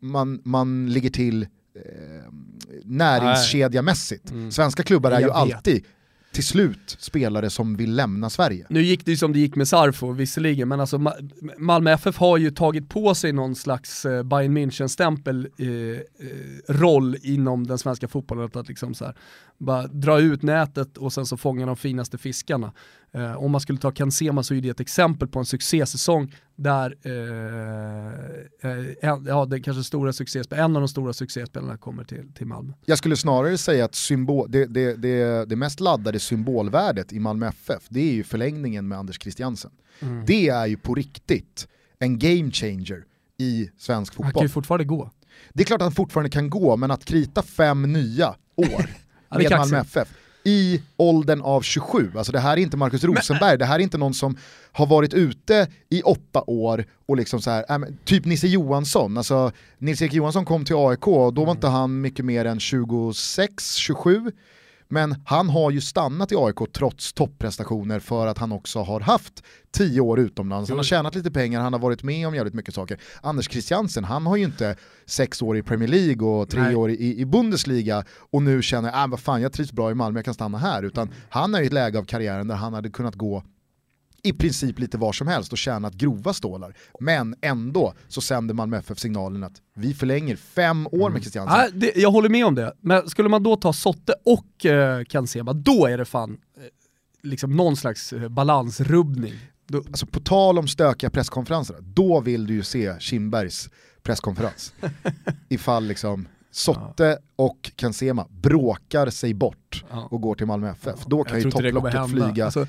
man, man ligger till eh, näringskedjamässigt. Mm. Svenska klubbar är ju vet. alltid till slut spelare som vill lämna Sverige. Nu gick det ju som det gick med Sarfo visserligen, men alltså Malmö FF har ju tagit på sig någon slags eh, Bayern München-stämpel eh, eh, roll inom den svenska fotbollen, att liksom så här, bara dra ut nätet och sen så fånga de finaste fiskarna. Eh, om man skulle ta Kansema så är det ett exempel på en succésäsong där eh, eh en, ja, det kanske stora en av de stora succéspelarna kommer till, till Malmö. Jag skulle snarare säga att symbol, det, det, det, det mest laddade symbolvärdet i Malmö FF, det är ju förlängningen med Anders Christiansen. Mm. Det är ju på riktigt en game changer i svensk fotboll. Han kan ju fortfarande gå. Det är klart att han fortfarande kan gå, men att krita fem nya år med Malmö FF i åldern av 27. Alltså det här är inte Marcus Rosenberg, det här är inte någon som har varit ute i åtta år och liksom så här, äh, typ Nisse Johansson, alltså Nils-Erik Johansson kom till AIK och då var inte han mycket mer än 26, 27 men han har ju stannat i AIK trots topprestationer för att han också har haft tio år utomlands. Han har tjänat lite pengar, han har varit med om jävligt mycket saker. Anders Christiansen, han har ju inte sex år i Premier League och tre Nej. år i, i Bundesliga och nu känner, äh, vad fan jag trivs bra i Malmö, jag kan stanna här. Utan han är i ett läge av karriären där han hade kunnat gå i princip lite var som helst och tjänat grova stålar. Men ändå så sänder Malmö FF signalen att vi förlänger fem år med Christiansen. Mm. Ja, jag håller med om det, men skulle man då ta Sotte och eh, Kansema, då är det fan eh, liksom någon slags eh, balansrubbning. Då... Alltså på tal om stökiga presskonferenser, då vill du ju se Kimbergs presskonferens. Ifall liksom Sotte och Kansema bråkar sig bort ja. och går till Malmö FF. Ja. Då kan ju topplocket flyga alltså,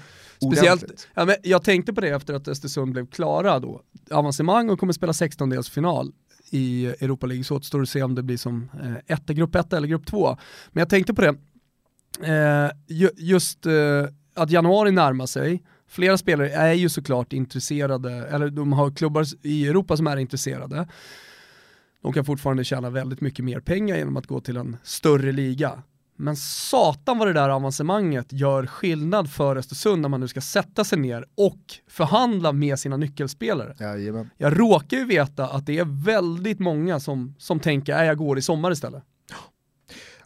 Speciellt, ja, men jag tänkte på det efter att Östersund blev klara då. Avancemang och kommer spela 16-delsfinal. i Europa League, så återstår det att se om det blir som eh, etta, grupp 1 eller grupp 2. Men jag tänkte på det, eh, just eh, att januari närmar sig, flera spelare är ju såklart intresserade, eller de har klubbar i Europa som är intresserade. De kan fortfarande tjäna väldigt mycket mer pengar genom att gå till en större liga. Men satan vad det där avancemanget gör skillnad för Östersund när man nu ska sätta sig ner och förhandla med sina nyckelspelare. Jajamän. Jag råkar ju veta att det är väldigt många som, som tänker att jag går i sommar istället.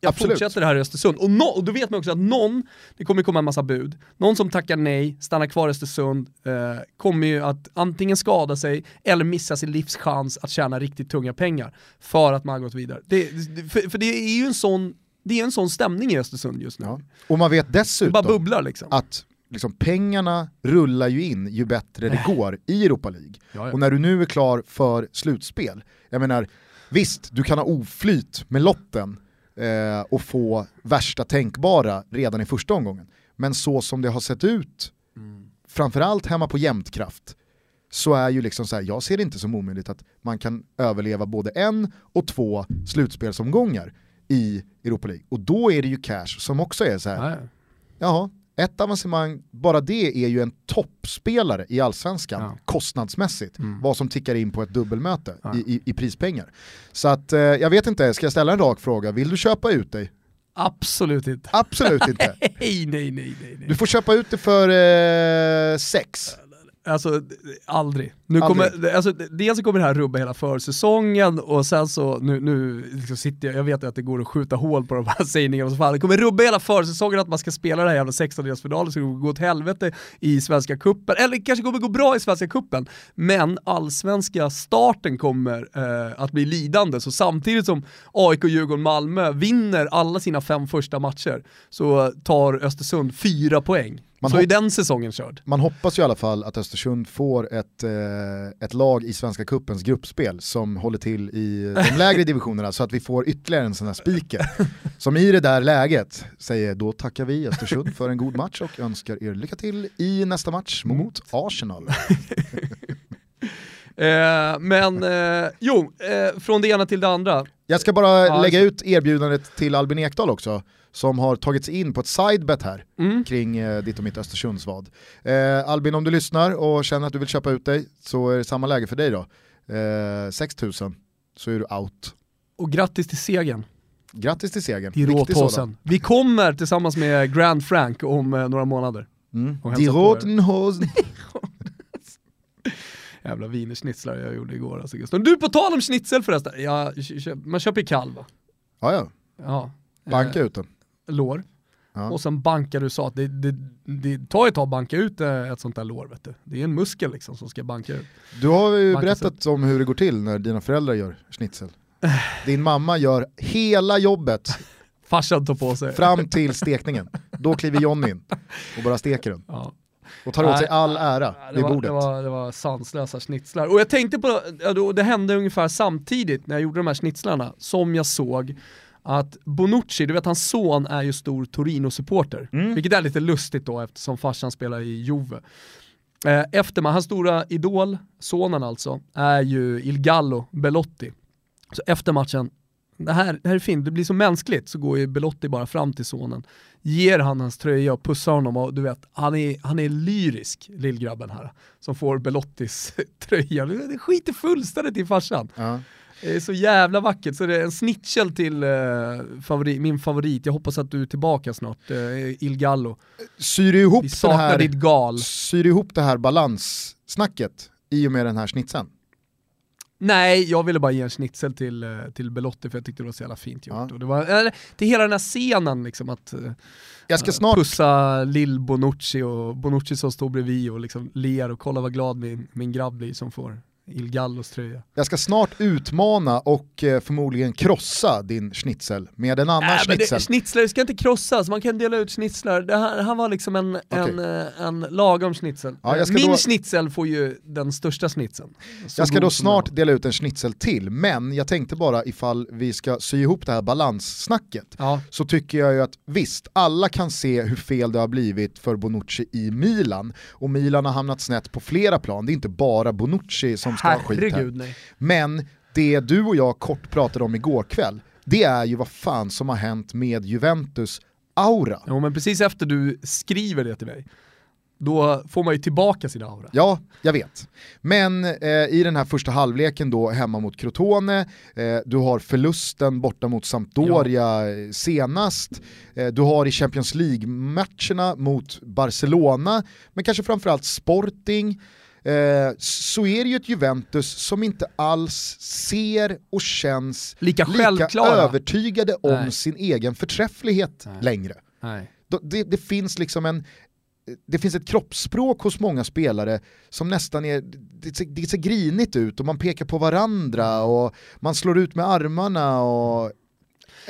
Jag Absolut. fortsätter här i Östersund. Och, no, och då vet man också att någon, det kommer komma en massa bud, någon som tackar nej, stannar kvar i Östersund, eh, kommer ju att antingen skada sig eller missa sin livschans att tjäna riktigt tunga pengar för att man har gått vidare. Det, för, för det är ju en sån det är en sån stämning i Östersund just nu. Ja. Och man vet dessutom liksom. att liksom, pengarna rullar ju in ju bättre det går i Europa League. Ja, ja. Och när du nu är klar för slutspel, jag menar, visst, du kan ha oflyt med lotten eh, och få värsta tänkbara redan i första omgången. Men så som det har sett ut, framförallt hemma på Jämtkraft, så är ju liksom så här, jag ser det inte som omöjligt att man kan överleva både en och två slutspelsomgångar i Europa League. Och då är det ju cash som också är så här, Ja, ja. Jaha, ett avancemang, bara det är ju en toppspelare i allsvenskan Ja. kostnadsmässigt. Mm. Vad som tickar in på ett dubbelmöte Ja. i, i, i prispengar. Så att eh, jag vet inte, ska jag ställa en rak fråga? Vill du köpa ut dig? Absolut inte. Absolut inte. Nej, nej, nej, nej. nej. Du får köpa ut det för eh, sex. Alltså aldrig. Nu Aldrig. Kommer, alltså, dels så kommer det här rubba hela försäsongen och sen så, nu, nu liksom sitter jag, jag vet att det går att skjuta hål på de här sägningarna, så fan, det kommer rubba hela försäsongen att man ska spela det här jävla 16-delsfinalen, så det kommer gå åt helvete i Svenska Kuppen eller kanske kommer gå bra i Svenska Kuppen men allsvenska starten kommer eh, att bli lidande, så samtidigt som AIK, Djurgården, Malmö vinner alla sina fem första matcher så tar Östersund fyra poäng. Man så är den säsongen körd. Man hoppas ju i alla fall att Östersund får ett, eh, ett lag i Svenska Cupens gruppspel som håller till i de lägre divisionerna så att vi får ytterligare en sån här speaker. Som i det där läget säger då tackar vi Östersund för en god match och önskar er lycka till i nästa match mot Arsenal. Eh, men eh, jo, eh, från det ena till det andra. Jag ska bara Ja, lägga ut erbjudandet till Albin Ekdal också, som har tagit sig in på ett sidebet här Mm. kring eh, ditt och mitt Östersundsvad. Eh, Albin, om du lyssnar och känner att du vill köpa ut dig så är det samma läge för dig då. Eh, 6000 så är du out. Och grattis till segern Grattis till segern. i. Råtåsen. Vi kommer tillsammans med Grand Frank om eh, några månader. Mm. Die hälsa på er. roten Hosen. Jävla wienerschnitzlar jag gjorde igår alltså Gustav. Du, på tal om schnitzel förresten. Ja, man köper ju kalv va? Ja, ja. Ja. Banka ut den. Lår. Ja. Och sen bankar du så att det, det, det tar ett tag att banka ut eh, ett sånt där lår vet du. Det är en muskel liksom som ska banka ut. Du har ju Banka berättat om hur det går till när dina föräldrar gör schnitzel. Din mamma gör hela jobbet Farsan tar på sig. fram till stekningen. Då kliver John in och bara steker den. Ja. Och tar åt sig all ära det, vid var, bordet. det, var, det var sanslösa schnitzlar. Och jag tänkte på, det hände ungefär samtidigt när jag gjorde de här schnitzlarna, som jag såg att Bonucci, du vet hans son är ju stor Torino-supporter. Mm. Vilket är lite lustigt då eftersom farsan spelar i Juve. Eh, Efter man, hans stora idol, sonen alltså, är ju Il Gallo Belotti. Så efter matchen, det här, det här är fint, det blir så mänskligt, så går ju Belotti bara fram till sonen, ger han hans tröja och pussar honom och du vet, han är, han är lyrisk, lillgrabben här, som får Belottis tröja. Det skiter fullständigt i farsan. Ja. Det är så jävla vackert, så det är en snitchel till eh, favori, min favorit, jag hoppas att du är tillbaka snart, eh, Il Gallo. Syr ihop, Vi den här, ditt gal. syr ihop det här balanssnacket i och med den här schnitzeln? Nej, jag ville bara ge en schnitzel till, eh, till Belotti för jag tyckte det var så jävla fint gjort. Ja. Och det var, till hela den här scenen liksom att eh, Jag ska snart pussa lill Bonucci och Bonucci som står bredvid och liksom ler och kolla vad glad min, min grabb blir som får Il Gallos tröja. Jag ska snart utmana och eh, förmodligen krossa din schnitzel med en annan Äh, schnitzel. det, schnitzlar ska inte krossas, man kan dela ut schnitzlar. Det här, här var liksom en, en, eh, en lagom schnitzel. Ja, jag ska Min då- schnitzel får ju den största schnitzeln. Jag ska då snart dela ut en schnitzel till, men jag tänkte bara ifall vi ska sy ihop det här balanssnacket. Ja. så tycker jag ju att visst, alla kan se hur fel det har blivit för Bonucci i Milan och Milan har hamnat snett på flera plan, det är inte bara Bonucci som ska ha skit här. Herregud nej. Men det du och jag kort pratade om igår kväll, det är ju vad fan som har hänt med Juventus aura. Jo men precis efter du skriver det till mig, då får man ju tillbaka sin aura. Ja, jag vet. Men eh, i den här första halvleken då hemma mot Crotone, eh, du har förlusten borta mot Sampdoria ja. senast, eh, du har i Champions League-matcherna mot Barcelona, men kanske framförallt Sporting, eh, så är det ju ett Juventus som inte alls ser och känns lika, lika övertygade om Nej. sin egen förträfflighet Nej. längre. Nej. Det, det, finns liksom en, det finns ett kroppsspråk hos många spelare som nästan är, det ser, det ser grinigt ut och man pekar på varandra och man slår ut med armarna och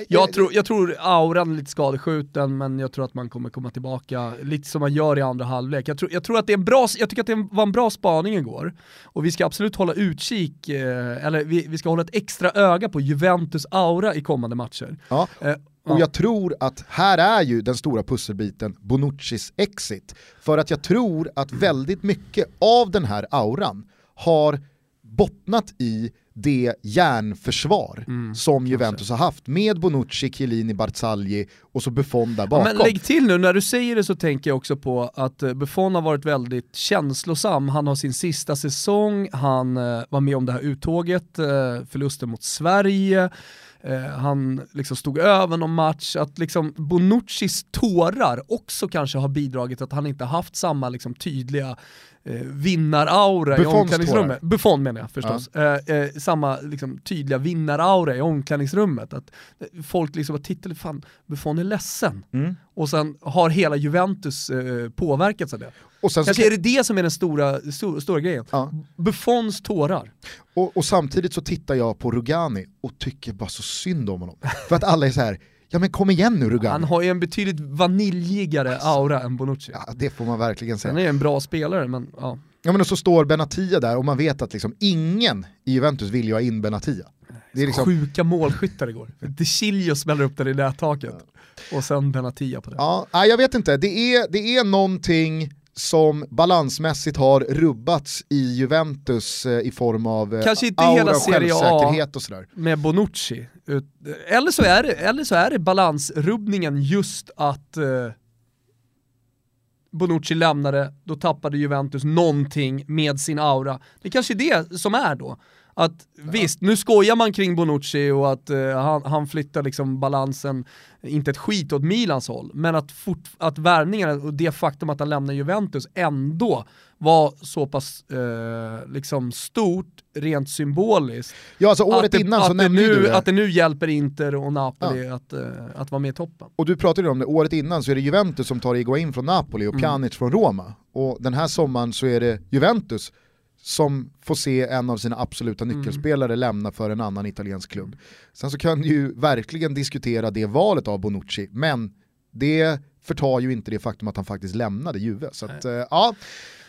jag tror, jag tror auran är lite skadeskjuten, men jag tror att man kommer komma tillbaka lite som man gör i andra halvlek. Jag tror, jag tror att det är en bra, jag tycker att det var en bra spaning igår, och vi ska absolut hålla utkik, eh, eller vi, vi ska hålla ett extra öga på Juventus aura i kommande matcher. Ja. Eh, och jag tror att här är ju den stora pusselbiten Bonuccis exit. För att jag tror att väldigt mycket av den här auran har bottnat i det järnförsvar mm, som Juventus har haft med Bonucci, Chiellini, Barzagli och så Buffon där bakom. Men lägg till nu, när du säger det så tänker jag också på att eh, Buffon har varit väldigt känslosam, han har sin sista säsong, han eh, var med om det här uttåget, eh, förlusten mot Sverige, eh, han liksom stod över någon match, att liksom Bonuccis tårar också kanske har bidragit att han inte haft samma liksom tydliga eh, vinnaraura i omklädningsrummet. Buffon menar jag förstås. Ja. Eh, eh, samma liksom, tydliga vinnaraura i omklädningsrummet. Att eh, folk liksom bara tittar, fan Buffon är ledsen. Mm. Och sen har hela Juventus eh, påverkats av det. Och sen Kanske ska... är det det som är den stora, stora, stora grejen. Ja. Buffons tårar. Och, och, samtidigt så tittar jag på Rugani och tycker bara så synd om honom. För att alla är så här Ja men kom igen nu Rugani. Han har ju en betydligt vaniljigare alltså, aura än Bonucci. Ja det får man verkligen säga. Han är en bra spelare men ja. Ja men och så står Benatia där och man vet att liksom ingen i Juventus vill ju ha in Benatia. Det är liksom... Sjuka målskyttar igår. De Chilio smäller upp den i nättaket. Ja. Och sen Benatia på det. Ja, jag vet inte, det är, det är någonting som balansmässigt har rubbats i Juventus eh, i form av eh, Kanske inte aura hela och självsäkerhet och sådär. med Bonucci. Eller så är det, eller så är det balansrubbningen just att eh, Bonucci lämnade, då tappade Juventus någonting med sin aura. Det är kanske är det som är då. Att visst, nu skojar man kring Bonucci och att uh, han, han, flyttar liksom balansen, inte ett skit åt Milans håll, men att, fort, att värvningarna och det faktum att han lämnar Juventus ändå var så pass uh, liksom stort, rent symboliskt. Ja alltså året det, innan så nämnde nu, du det. Att det nu hjälper Inter och Napoli ja. att, uh, att vara med i toppen. Och du pratade ju om det, året innan så är det Juventus som tar Iguain från Napoli och mm. Pjanic från Roma. Och den här sommaren så är det Juventus som får se en av sina absoluta mm. nyckelspelare mm. lämna för en annan italiensk klubb. Sen så kan du ju verkligen diskutera det valet av Bonucci, men det förtar ju inte det faktum att han faktiskt lämnade Juve. Så att, äh, ja,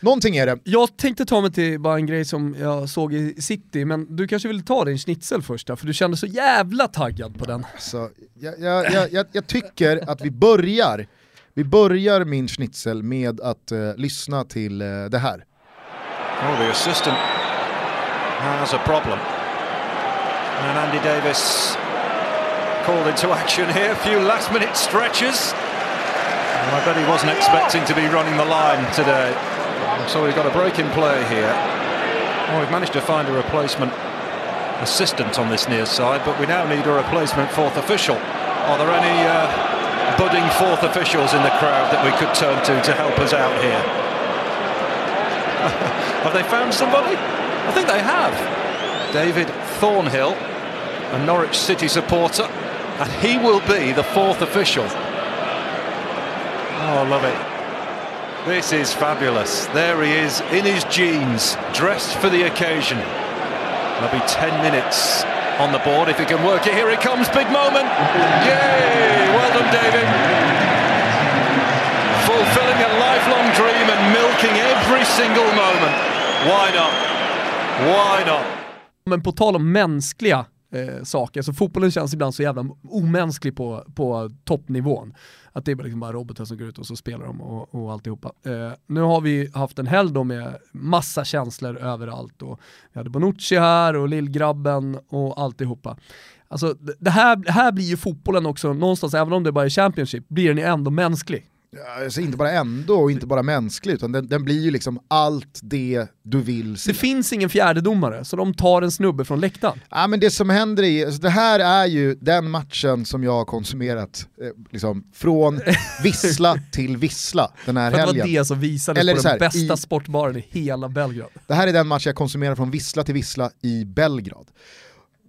någonting är det. Jag tänkte ta mig till bara en grej som jag såg i City, men du kanske vill ta din schnitzel först då, för du kände så jävla taggad på den. Alltså, jag, jag, jag, jag tycker att vi börjar, vi börjar min schnitzel med att uh, lyssna till uh, det här. Oh, the assistant has a problem. And Andy Davis called into action here. A few last minute stretches. I bet he wasn't expecting to be running the line today. So we've got a break in play here. Well, we've managed to find a replacement assistant on this near side, but we now need a replacement fourth official. Are there any uh, budding fourth officials in the crowd that we could turn to to help us out here? have they found somebody? I think they have. David Thornhill, a Norwich City supporter, and he will be the fourth official. Oh, I love it. This is fabulous. There he is in his jeans, dressed for the occasion. There'll be 10 minutes on the board if he can work it. Here it comes, big moment. Yay! Well done, David. Single moment. Why not? Why not? Men på tal om mänskliga eh, saker. Så fotbollen känns ibland så jävla omänsklig på, på toppnivån. Att det är liksom bara robotar som går ut och så spelar de och, och alltihopa. Eh, nu har vi haft en helg då med massa känslor överallt och vi hade Bonucci här och lillgrabben och alltihopa. Alltså det här, det här blir ju fotbollen också någonstans, även om det bara är Championship, blir den ju ändå mänsklig. Alltså inte bara ändå och inte bara mänsklig, utan den, den, blir ju liksom allt det du vill se. Det finns ingen fjärdedomare, så de tar en snubbe från läktaren. Ja, men det som händer är, alltså det här är ju den matchen som jag har konsumerat eh, liksom, från vissla till vissla den här helgen. Det var det som visades Eller på den bästa i, sportbaren i hela Belgrad. Det här är den match jag konsumerar från vissla till vissla i Belgrad.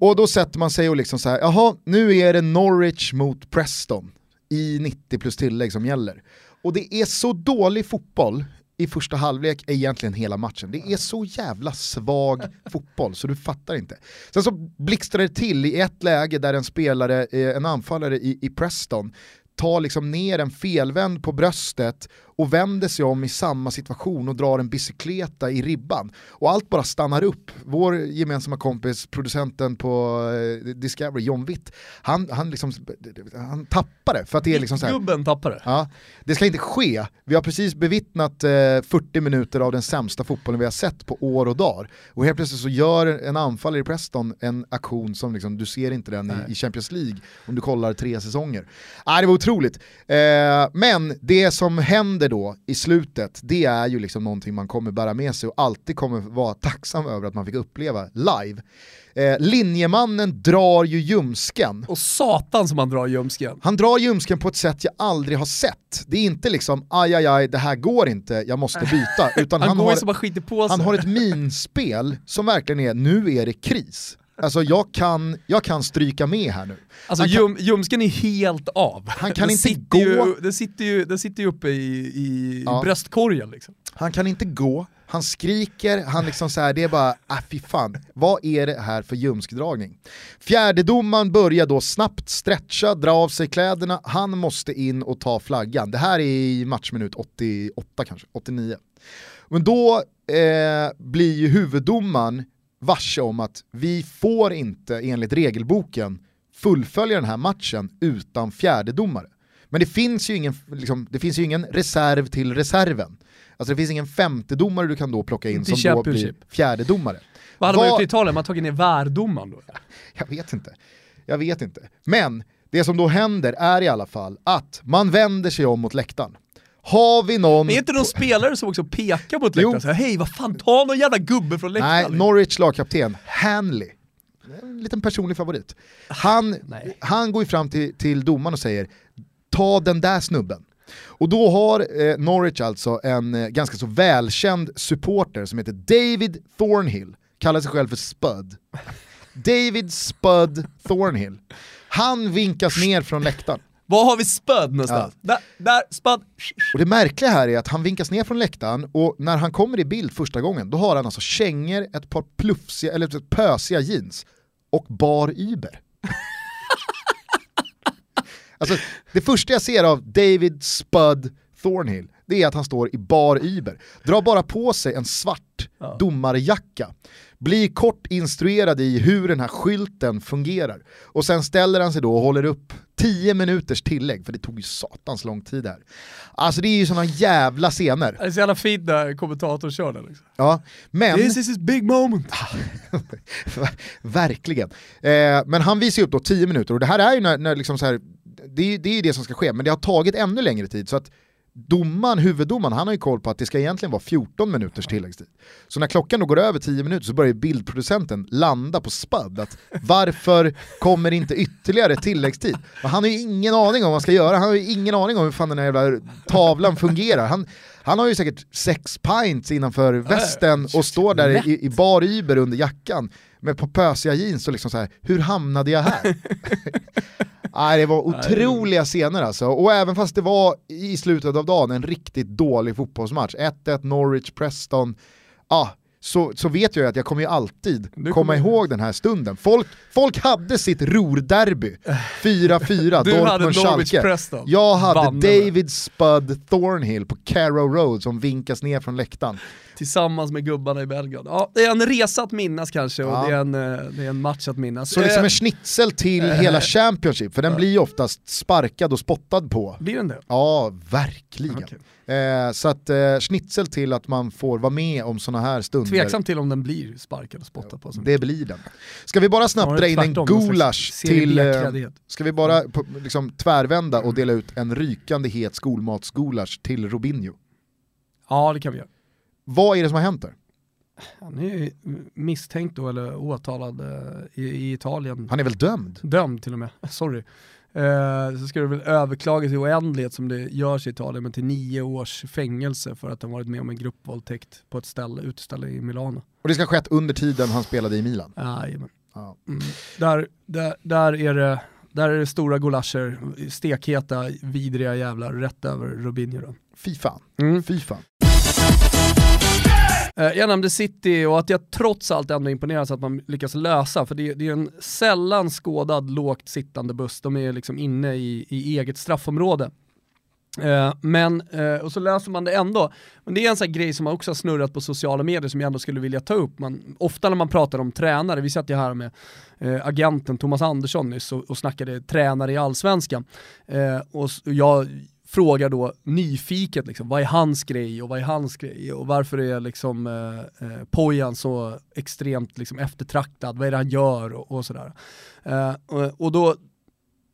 Och då sätter man sig och liksom så här, jaha, nu är det Norwich mot Preston i 90 plus tillägg som gäller. Och det är så dålig fotboll i första halvlek egentligen hela matchen. Det är så jävla svag fotboll så du fattar inte. Sen så blixtrar det till i ett läge där en spelare, eh, en anfallare i, i Preston tar liksom ner en felvänd på bröstet och vänder sig om i samma situation och drar en bicykleta i ribban. Och allt bara stannar upp. Vår gemensamma kompis, producenten på eh, Discovery, John Witt, han, han, liksom, han tappar det. För att det är liksom så här, Gubben tappar det. Ja, det ska inte ske. Vi har precis bevittnat eh, 40 minuter av den sämsta fotbollen vi har sett på år och dagar. Och helt plötsligt så gör en anfallare i Preston en aktion som liksom, du ser inte den i, i, Champions League om du kollar tre säsonger. Ah, det var otroligt. Eh, men det som händer då i slutet, det är ju liksom någonting man kommer bära med sig och alltid kommer vara tacksam över att man fick uppleva live. Eh, linjemannen drar ju ljumsken. Och satan som han drar ljumsken. Han drar ljumsken på ett sätt jag aldrig har sett. Det är inte liksom aj aj aj, det här går inte, jag måste byta. Utan han, han, har, han har ett minspel som verkligen är, nu är det kris. Alltså jag kan, jag kan stryka med här nu. Alltså kan, ljumsken är helt av. Han kan den inte gå. Ju, den, sitter ju, den sitter ju uppe i, i, ja. bröstkorgen liksom. Han kan inte gå, han skriker, han liksom så här, det är bara, ah fy fan, vad är det här för ljumskdragning? Fjärdedomaren börjar då snabbt stretcha, dra av sig kläderna, han måste in och ta flaggan. Det här är i matchminut 88 kanske, 89. Men då eh, blir ju huvuddomaren varse om att vi får inte enligt regelboken fullfölja den här matchen utan fjärdedomare. Men det finns ju ingen, liksom, det finns ju ingen reserv till reserven. Alltså det finns ingen femtedomare du kan då plocka in som då blir fjärdedomare. Vad hade man gjort i Italien? Man tagit ner värdomaren då? Jag vet inte. Jag vet inte. Men det som då händer är i alla fall att man vänder sig om mot läktaren. Har vi någon... Men är inte någon spelare som också pekar mot läktaren? Så Hej, vad fan, ta någon jävla gubbe från läktaren. Nej, Norwich lagkapten, Hanley. En liten personlig favorit. Han, han går ju fram till, till domaren och säger, ta den där snubben. Och då har eh, Norwich alltså en eh, ganska så välkänd supporter som heter David Thornhill, kallar sig själv för Spud. David Spud Thornhill. Han vinkas ner från läktaren. Var har vi spöd någonstans? Ja. Där, där, spöd. Och det märkliga här är att han vinkas ner från läktaren och när han kommer i bild första gången då har han alltså kängor, ett par plufsiga, eller pösiga jeans och bar Uber. alltså det första jag ser av David Spud Thornhill det är att han står i bar Uber, drar bara på sig en svart ja. domarjacka blir kort instruerad i hur den här skylten fungerar. Och sen ställer han sig då och håller upp 10 minuters tillägg, för det tog ju satans lång tid här. Alltså det är ju sådana jävla scener. Det är så jävla fint när kommentatorn kör det. Liksom. Ja, men... This is his big moment. Verkligen. Eh, men han visar ju upp då 10 minuter, och det här är ju när, när liksom så här, det, det är ju det som ska ske, men det har tagit ännu längre tid. så att domaren, huvuddomaren, han har ju koll på att det ska egentligen vara 14 minuters tilläggstid. Så när klockan då går över 10 minuter så börjar bildproducenten landa på att varför kommer inte ytterligare tilläggstid? Och han har ju ingen aning om vad han ska göra, han har ju ingen aning om hur fan den här jävla tavlan fungerar. Han, han har ju säkert sex pints innanför västen och står där i, i bar Uber under jackan med på pösiga jeans och liksom så här, hur hamnade jag här? Nej, det var otroliga scener alltså. Och även fast det var i slutet av dagen en riktigt dålig fotbollsmatch, 1-1 Norwich, Preston, ah, så, så vet jag ju att jag kommer ju alltid kommer... komma ihåg den här stunden. Folk, folk hade sitt rorderby, 4-4, Dortmund Schalke. Jag hade Bandet. David Spud Thornhill på Carrow Road som vinkas ner från läktaren. Tillsammans med gubbarna i Belgrad. Ja, det är en resa att minnas kanske och Ja. det, är en, eh, det är en match att minnas. Så liksom Eh, en schnitzel till hela Championship, för den blir ju oftast sparkad och spottad på. Blir den det? Ja, verkligen. Okej. Eh, så att eh, schnitzel till att man får vara med om sådana här stunder, Tveksam till om den blir sparkad och spottad på. Som det blir den. Ska vi bara snabbt dra in en gulasch till... Eh, ska vi bara på, liksom, tvärvända och dela ut en rykande het skolmatsgulasch till Robinho? Ja, det kan vi göra. Vad är det som har hänt där? Han är ju misstänkt då, eller åtalad eh, i, i Italien. Han är väl dömd? Dömd till och med, sorry. Eh, så ska det väl överklagas i oändlighet som det görs i Italien, men till nio års fängelse för att han varit med om en gruppvåldtäkt på ett ställe, uteställe i Milano. Och det ska ha skett under tiden han spelade i Milan? Jajamän. Ja. Mm. Där, där, där, är det, där är det stora gulascher, stekheta, vidriga jävlar, rätt över Robinho då. Fy fan. Mm. Fy fan. Eh, jag nämnde City och att jag trots allt ändå imponeras att man lyckas lösa, för det, det är en sällan skådad lågt sittande buss, de är liksom inne i, i eget straffområde. Eh, men, eh, och så löser man det ändå. Men det är en sån här grej som man också har snurrat på sociala medier som jag ändå skulle vilja ta upp. Man, ofta när man pratar om tränare, vi satt ju här med agenten Thomas Andersson nyss och, och snackade tränare i allsvenskan. Och jag frågar då nyfiket liksom, vad är hans grej och vad är hans grej? Och varför är liksom eh, eh, Pojan så extremt liksom, eftertraktad, vad är det han gör? Och, och sådär. Eh, och, och då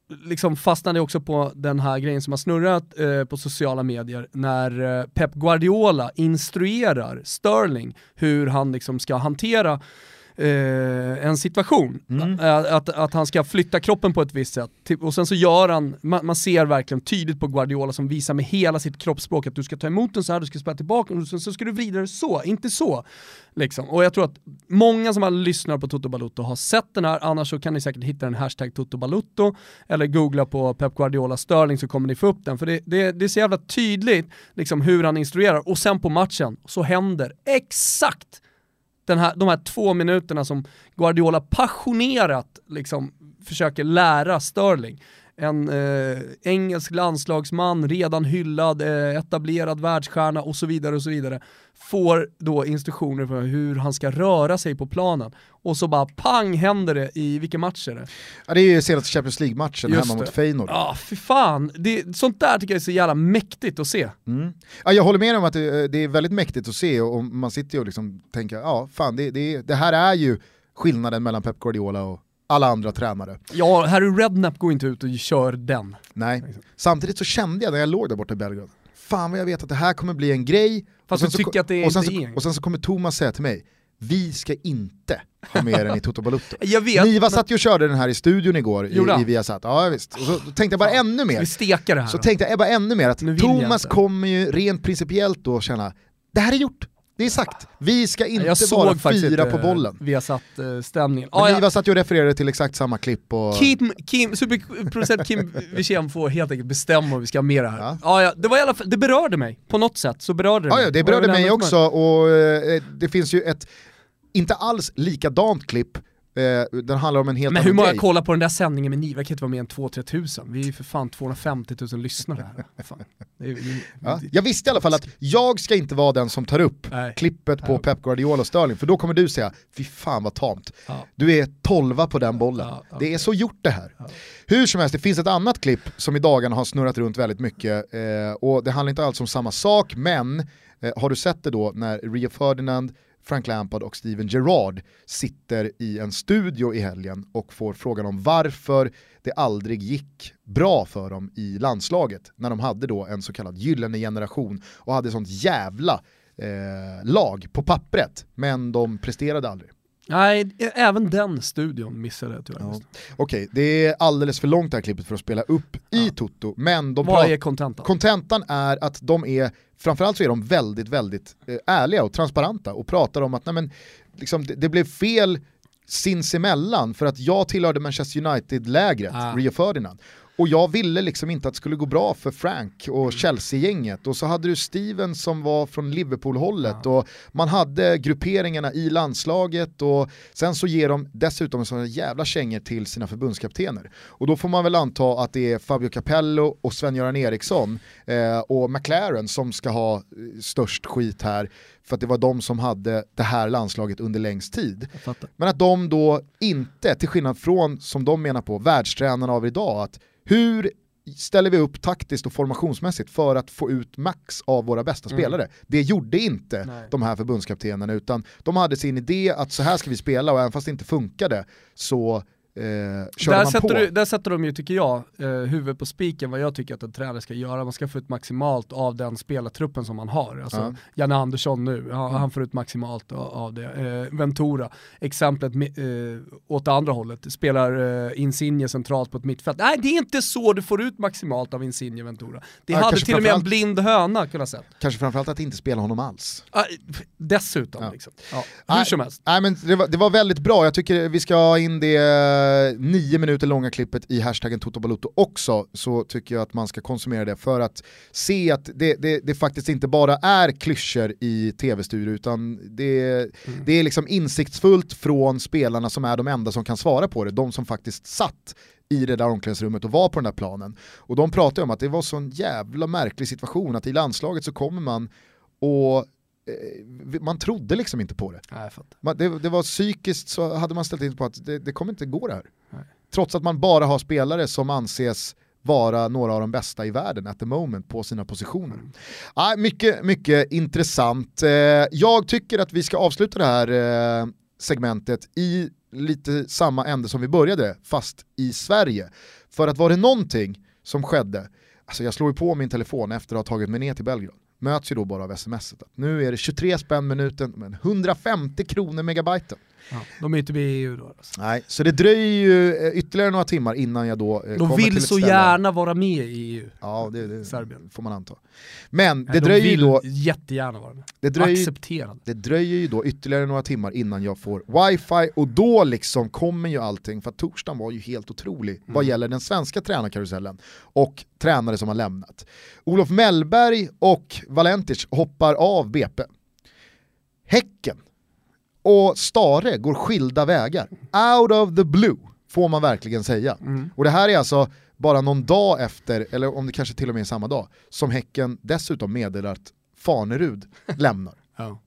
liksom fastnade jag också på den här grejen som har snurrat eh, på sociala medier när eh, Pep Guardiola instruerar Sterling hur han liksom ska hantera eh, en situation. Eh, Att, att han ska flytta kroppen på ett visst sätt. Typ- Och sen så gör han, man, man ser verkligen tydligt på Guardiola som visar med hela sitt kroppsspråk att du ska ta emot den så här, du ska spela tillbaka och sen så ska du vrida det så, inte så. Liksom. Och jag tror att många som har lyssnat på Toto Balutto har sett den här, annars så kan ni säkert hitta den hashtag Toto Balutto eller googla på Pep Guardiola Sterling så kommer ni få upp den. För det, det, det är så jävla tydligt liksom, hur han instruerar och sen på matchen så händer exakt den här, de här två minuterna som Guardiola passionerat liksom försöker lära Sterling. En eh, engelsk landslagsman, redan hyllad, eh, etablerad världsstjärna och så vidare och så vidare, får då instruktioner för hur han ska röra sig på planen. Och så bara pang händer det i, vilken match är det? Ja, det är ju senaste Champions League-matchen hemma det. mot Feyenoord. Ja, fy fan. Det, sånt där tycker jag är så jävla mäktigt att se. Mm. Ja, jag håller med om att det, det är väldigt mäktigt att se och man sitter ju och liksom tänker, ja fan det, det, det här är ju skillnaden mellan Pep Guardiola och alla andra tränare. Ja, Harry Redknapp går inte ut och kör den. Nej. Samtidigt så kände jag när jag låg där borta i Belgrad, fan vad jag vet att det här kommer bli en grej. Fast och sen tycker så, att det och sen så, är en Och sen så kommer Thomas säga till mig, vi ska inte ha med den i Toto Balutto. Jag vet, Niva men- satt ju och körde den här i studion igår i, i Viasat. Ja visst. Och så tänkte jag bara ännu mer. Vi stekar det här Så då. tänkte jag bara ännu mer att Thomas kommer ju rent principiellt då känna, det här är gjort, det är sagt, vi ska inte fira inte, på bollen. Vi har satt uh, stämningen. Men Ah, ja. Niva satt ju och refererade till exakt samma klipp och... Kim, Kim, superproducent Kim Wirsén får helt enkelt bestämma om vi ska ha det här. Ja. Ja. Ja, det, var i alla fall, det berörde mig, på något sätt så berörde det Ja, mig. ja, det berörde mig också och eh, det finns ju ett inte alls likadant klipp, eh, den handlar om en helt Men hur många grej. kollar på den där sändningen med Niva? Det kan inte vara mer än 2-3 tusen. Vi är ju för fan 250 000 lyssnare här. Fan. Det är, det, Ja, jag visste i alla fall att jag ska inte vara den som tar upp Nej. klippet på Pep Guardiola och Sterling, för då kommer du säga, fy fan vad tamt. Ja. Du är tolva på den bollen. Ja, ja. Det är så gjort det här. Hur som helst, det finns ett annat klipp som i dagarna har snurrat runt väldigt mycket eh, och det handlar inte alls om samma sak, men eh, har du sett det då när Rio Ferdinand, Frank Lampard och Steven Gerrard sitter i en studio i helgen och får frågan om varför det aldrig gick bra för dem i landslaget när de hade då en så kallad gyllene generation och hade sånt jävla eh, lag på pappret, men de presterade aldrig. Nej, även den studion missade jag tyvärr. Ja. Okej, det är alldeles för långt det här klippet för att spela upp i Toto, men de Vad är kontentan? kontentan är att de är, framförallt så är de väldigt, väldigt eh, ärliga och transparenta och pratar om att nej men, liksom, det, det blev fel sinsemellan för att jag tillhörde Manchester United-lägret, Ah. Rio Ferdinand. Och jag ville liksom inte att det skulle gå bra för Frank och Chelsea-gänget. Och så hade du Steven som var från Liverpool-hållet ja. och man hade grupperingarna i landslaget och sen så ger de dessutom sådana jävla kängor till sina förbundskaptener. Och då får man väl anta att det är Fabio Capello och Sven-Göran Eriksson eh, och McLaren som ska ha eh, störst skit här för att det var de som hade det här landslaget under längst tid. Men att de då inte, till skillnad från, som de menar på, världstränarna av idag, att hur ställer vi upp taktiskt och formationsmässigt för att få ut max av våra bästa mm. spelare. Det gjorde inte Nej. de här förbundskaptenerna utan de hade sin idé att så här ska vi spela och även fast det inte funkade så Eh, där, sätter du, där sätter de ju, tycker jag, eh, huvudet på spiken vad jag tycker att en tränare ska göra. Man ska få ut maximalt av den spelartruppen som man har. Alltså, ja. Janne Andersson nu, ja, han får ut maximalt av, av det. Eh, Ventura, exemplet eh, åt andra hållet, spelar eh, Insigne centralt på ett mittfält. Nej, det är inte så du får ut maximalt av Insigne Ventura. Det ja, hade till och med en blind höna kunnat sett. Kanske framförallt att inte spela honom alls. dessutom. Ja. Liksom. Hur som helst. Nej, men det var, det var väldigt bra, jag tycker vi ska ha in det Eh, nio minuter långa klippet i hashtaggen Toto också så tycker jag att man ska konsumera det för att se att det, det, det faktiskt inte bara är klyschor i tv-studio utan det, mm. det är liksom insiktsfullt från spelarna som är de enda som kan svara på det, de som faktiskt satt i det där omklädningsrummet och var på den där planen. Och de pratar om att det var sån jävla märklig situation att i landslaget så kommer man och Eh, man trodde liksom inte på det. Nej, man, det, det, var psykiskt så hade man ställt in på att det, det kommer inte gå det här. Nej. Trots att man bara har spelare som anses vara några av de bästa i världen at the moment på sina positioner. Mm. Ah, mycket, mycket intressant. Eh, jag tycker att vi ska avsluta det här eh, segmentet i lite samma ände som vi började, fast i Sverige. För att var det någonting som skedde, alltså jag slår ju på min telefon efter att ha tagit mig ner till Belgrad möts ju då bara av sms. Nu är det 23 spänn minuten, men 150 kronor megabyten. Ja, de är inte med i EU då. Alltså. Nej, så det dröjer ju eh, ytterligare några timmar innan jag då eh, De vill så gärna vara med i EU. Ja, det, det Serbien. får man anta. Men Nej, det de dröjer ju då... jättegärna vara med. Det dröjer, det dröjer ju då ytterligare några timmar innan jag får wifi och då liksom kommer ju allting, för att torsdagen var ju helt otrolig mm. vad gäller den svenska tränarkarusellen och tränare som har lämnat. Olof Mellberg och Valentic hoppar av BP. Häcken och Stare går skilda vägar. Out of the blue, får man verkligen säga. Mm. Och det här är alltså bara någon dag efter, eller om det kanske till och med är samma dag, som Häcken dessutom meddelar att Fanerud lämnar. Ja.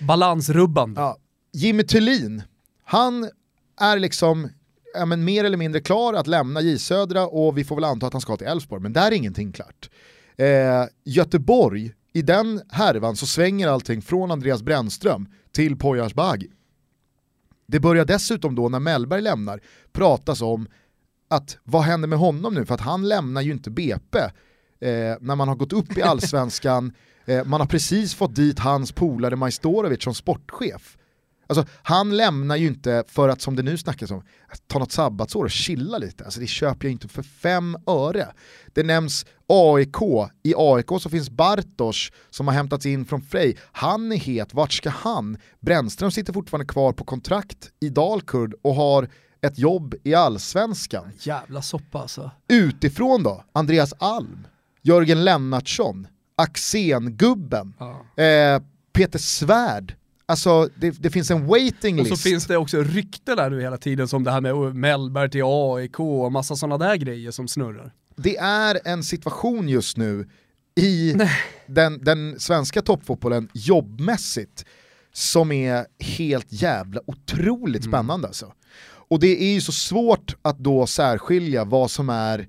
Balansrubbande. Ja. Jimmy Thulin, han är liksom ja, men mer eller mindre klar att lämna J Södra och vi får väl anta att han ska till Elfsborg, men där är ingenting klart. Eh, Göteborg, i den härvan så svänger allting från Andreas Brännström till Poyas. Det börjar dessutom då när Mellberg lämnar pratas om att vad händer med honom nu? För att han lämnar ju inte BP eh, när man har gått upp i allsvenskan, eh, man har precis fått dit hans polare Majstorovic som sportchef. Alltså, han lämnar ju inte för att, som det nu snackas om, ta något sabbatsår och chilla lite. Alltså, det köper jag inte för fem öre. Det nämns AIK, i AIK så finns Bartosz som har hämtats in från Frej. Han är het, vart ska han? Brännström sitter fortfarande kvar på kontrakt i Dalkurd och har ett jobb i allsvenskan. Jävla soppa alltså. Utifrån då, Andreas Alm, Jörgen Lennartsson, Axén-gubben, ja. eh, Peter Svärd, Alltså det, det, finns en waiting list. Och så finns det också rykten där nu hela tiden som det här med Mellberg till AIK och massa sådana där grejer som snurrar. Det är en situation just nu i den, den, svenska toppfotbollen jobbmässigt som är helt jävla otroligt mm. spännande alltså. Och det är ju så svårt att då särskilja vad som är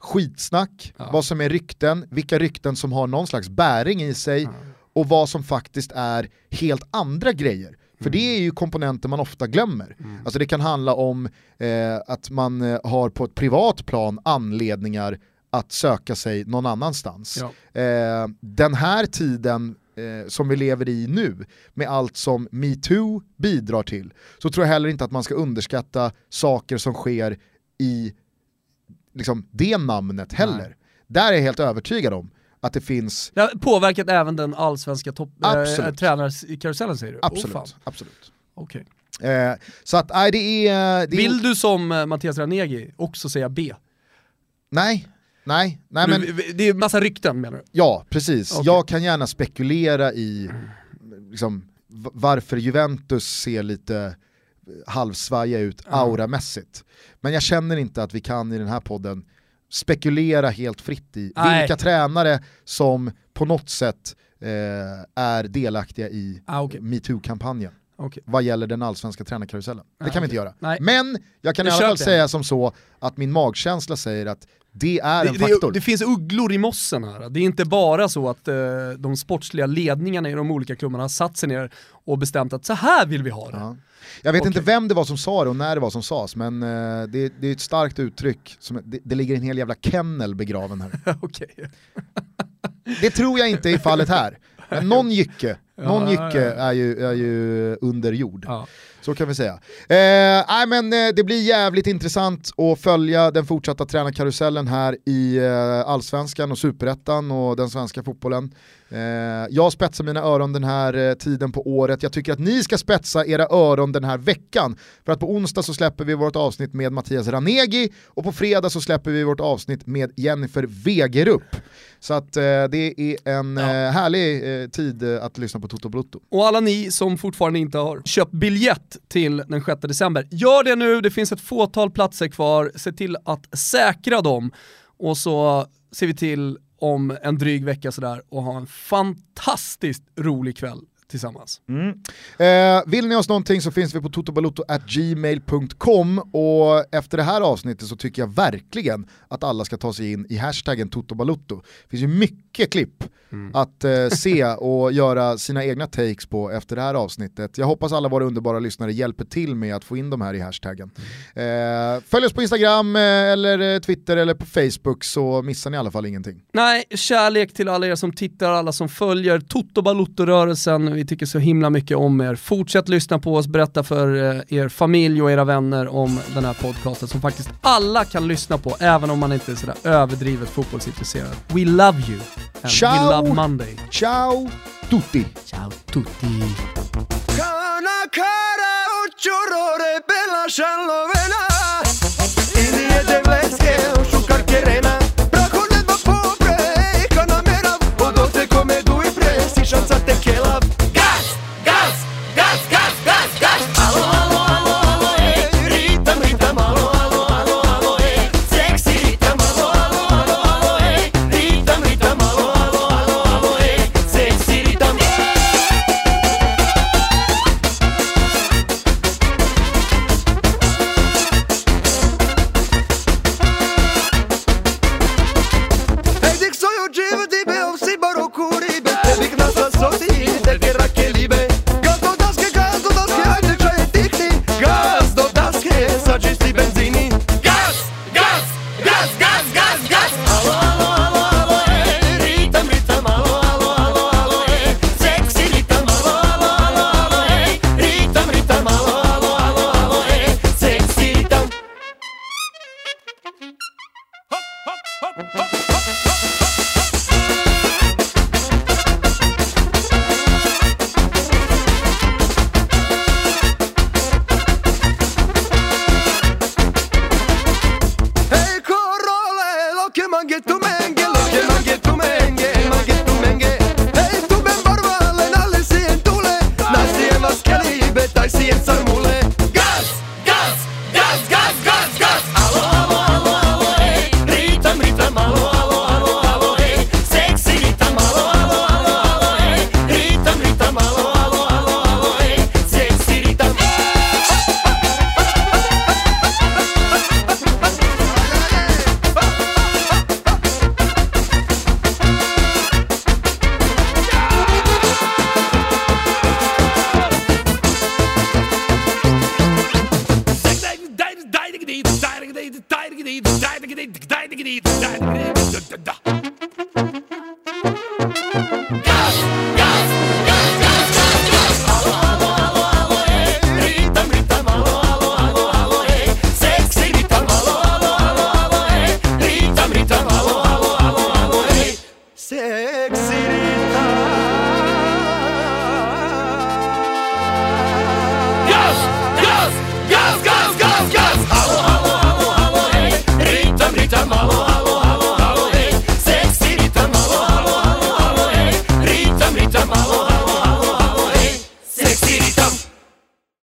skitsnack, ja. vad som är rykten, vilka rykten som har någon slags bäring i sig ja och vad som faktiskt är helt andra grejer. För mm. det är ju komponenter man ofta glömmer. Mm. Alltså det kan handla om eh, att man eh, har på ett privat plan anledningar att söka sig någon annanstans. Ja. Eh, den här tiden eh, som vi lever i nu, med allt som metoo bidrar till, så tror jag heller inte att man ska underskatta saker som sker i liksom, det namnet heller. Nej. Där är jag helt övertygad om att det finns... Det har påverkat även den allsvenska äh, tränarkarusellen säger du? Absolut. Oh, absolut. Okay. Eh, så att, nej, det är... Det Vill du som eh, Mattias Ranegi också säga B? Nej, nej, nej men... Du, det är massa rykten menar du? Ja, precis. Okej. Jag kan gärna spekulera i liksom, varför Juventus ser lite halvsvaja ut auramässigt. Men jag känner inte att vi kan i den här podden spekulera helt fritt i Nej. vilka tränare som på något sätt eh, är delaktiga i Ah, okej. metoo-kampanjen Okej. vad gäller den allsvenska tränarkarusellen. Det Nej, kan vi inte göra. Nej. Men jag kan i Det alla fall säga som så att min magkänsla säger att det är en Det, faktor. det, det finns ugglor i mossen här. Det är inte bara så att eh, de sportsliga ledningarna i de olika klubbarna har satt sig ner och bestämt att så här vill vi ha det. Ja. Jag vet Okej. inte vem det var som sa det och när det var som sades, men eh, det, det är ett starkt uttryck. Som, det, det ligger en hel jävla kennel begraven här. Det tror jag inte är fallet här. Men någon jycke, någon Ja, jycke ja, ja. är ju, är ju under jord. Så kan vi säga. Eh, men, eh, det blir jävligt intressant att följa den fortsatta tränarkarusellen här i eh, allsvenskan och superettan och den svenska fotbollen. Eh, jag spetsar mina öron den här eh, tiden på året. Jag tycker att ni ska spetsa era öron den här veckan. För att på onsdag så släpper vi vårt avsnitt med Mattias Ranegi och på fredag så släpper vi vårt avsnitt med Jennifer Wegerup. Så att eh, det är en eh, härlig tid att lyssna på Toto Brutto. Och alla ni som fortfarande inte har köpt biljett till den 6 december, gör det nu, det finns ett fåtal platser kvar, se till att säkra dem. Och så ser vi till om en dryg vecka sådär och ha en fantastiskt rolig kväll tillsammans. Eh, vill ni oss någonting så finns vi på totobalotto.gmail.com och efter det här avsnittet så tycker jag verkligen att alla ska ta sig in i hashtaggen totobalotto. Det finns ju mycket klipp att eh, se och göra sina egna takes på efter det här avsnittet. Jag hoppas alla våra underbara lyssnare hjälper till med att få in de här i hashtaggen. Eh, följ oss på Instagram eh, eller eh, Twitter eller på Facebook så missar ni i alla fall ingenting. Nej, kärlek till alla er som tittar, alla som följer Toto Balotto-rörelsen. Vi tycker så himla mycket om er. Fortsätt lyssna på oss, berätta för eh, er familj och era vänner om den här podcasten som faktiskt alla kan lyssna på, även om man inte är sådär överdrivet fotbollsintresserad. We love you. And Ciao. we love Monday. Ciao tutti! Ciao tutti. Kana cara Ili je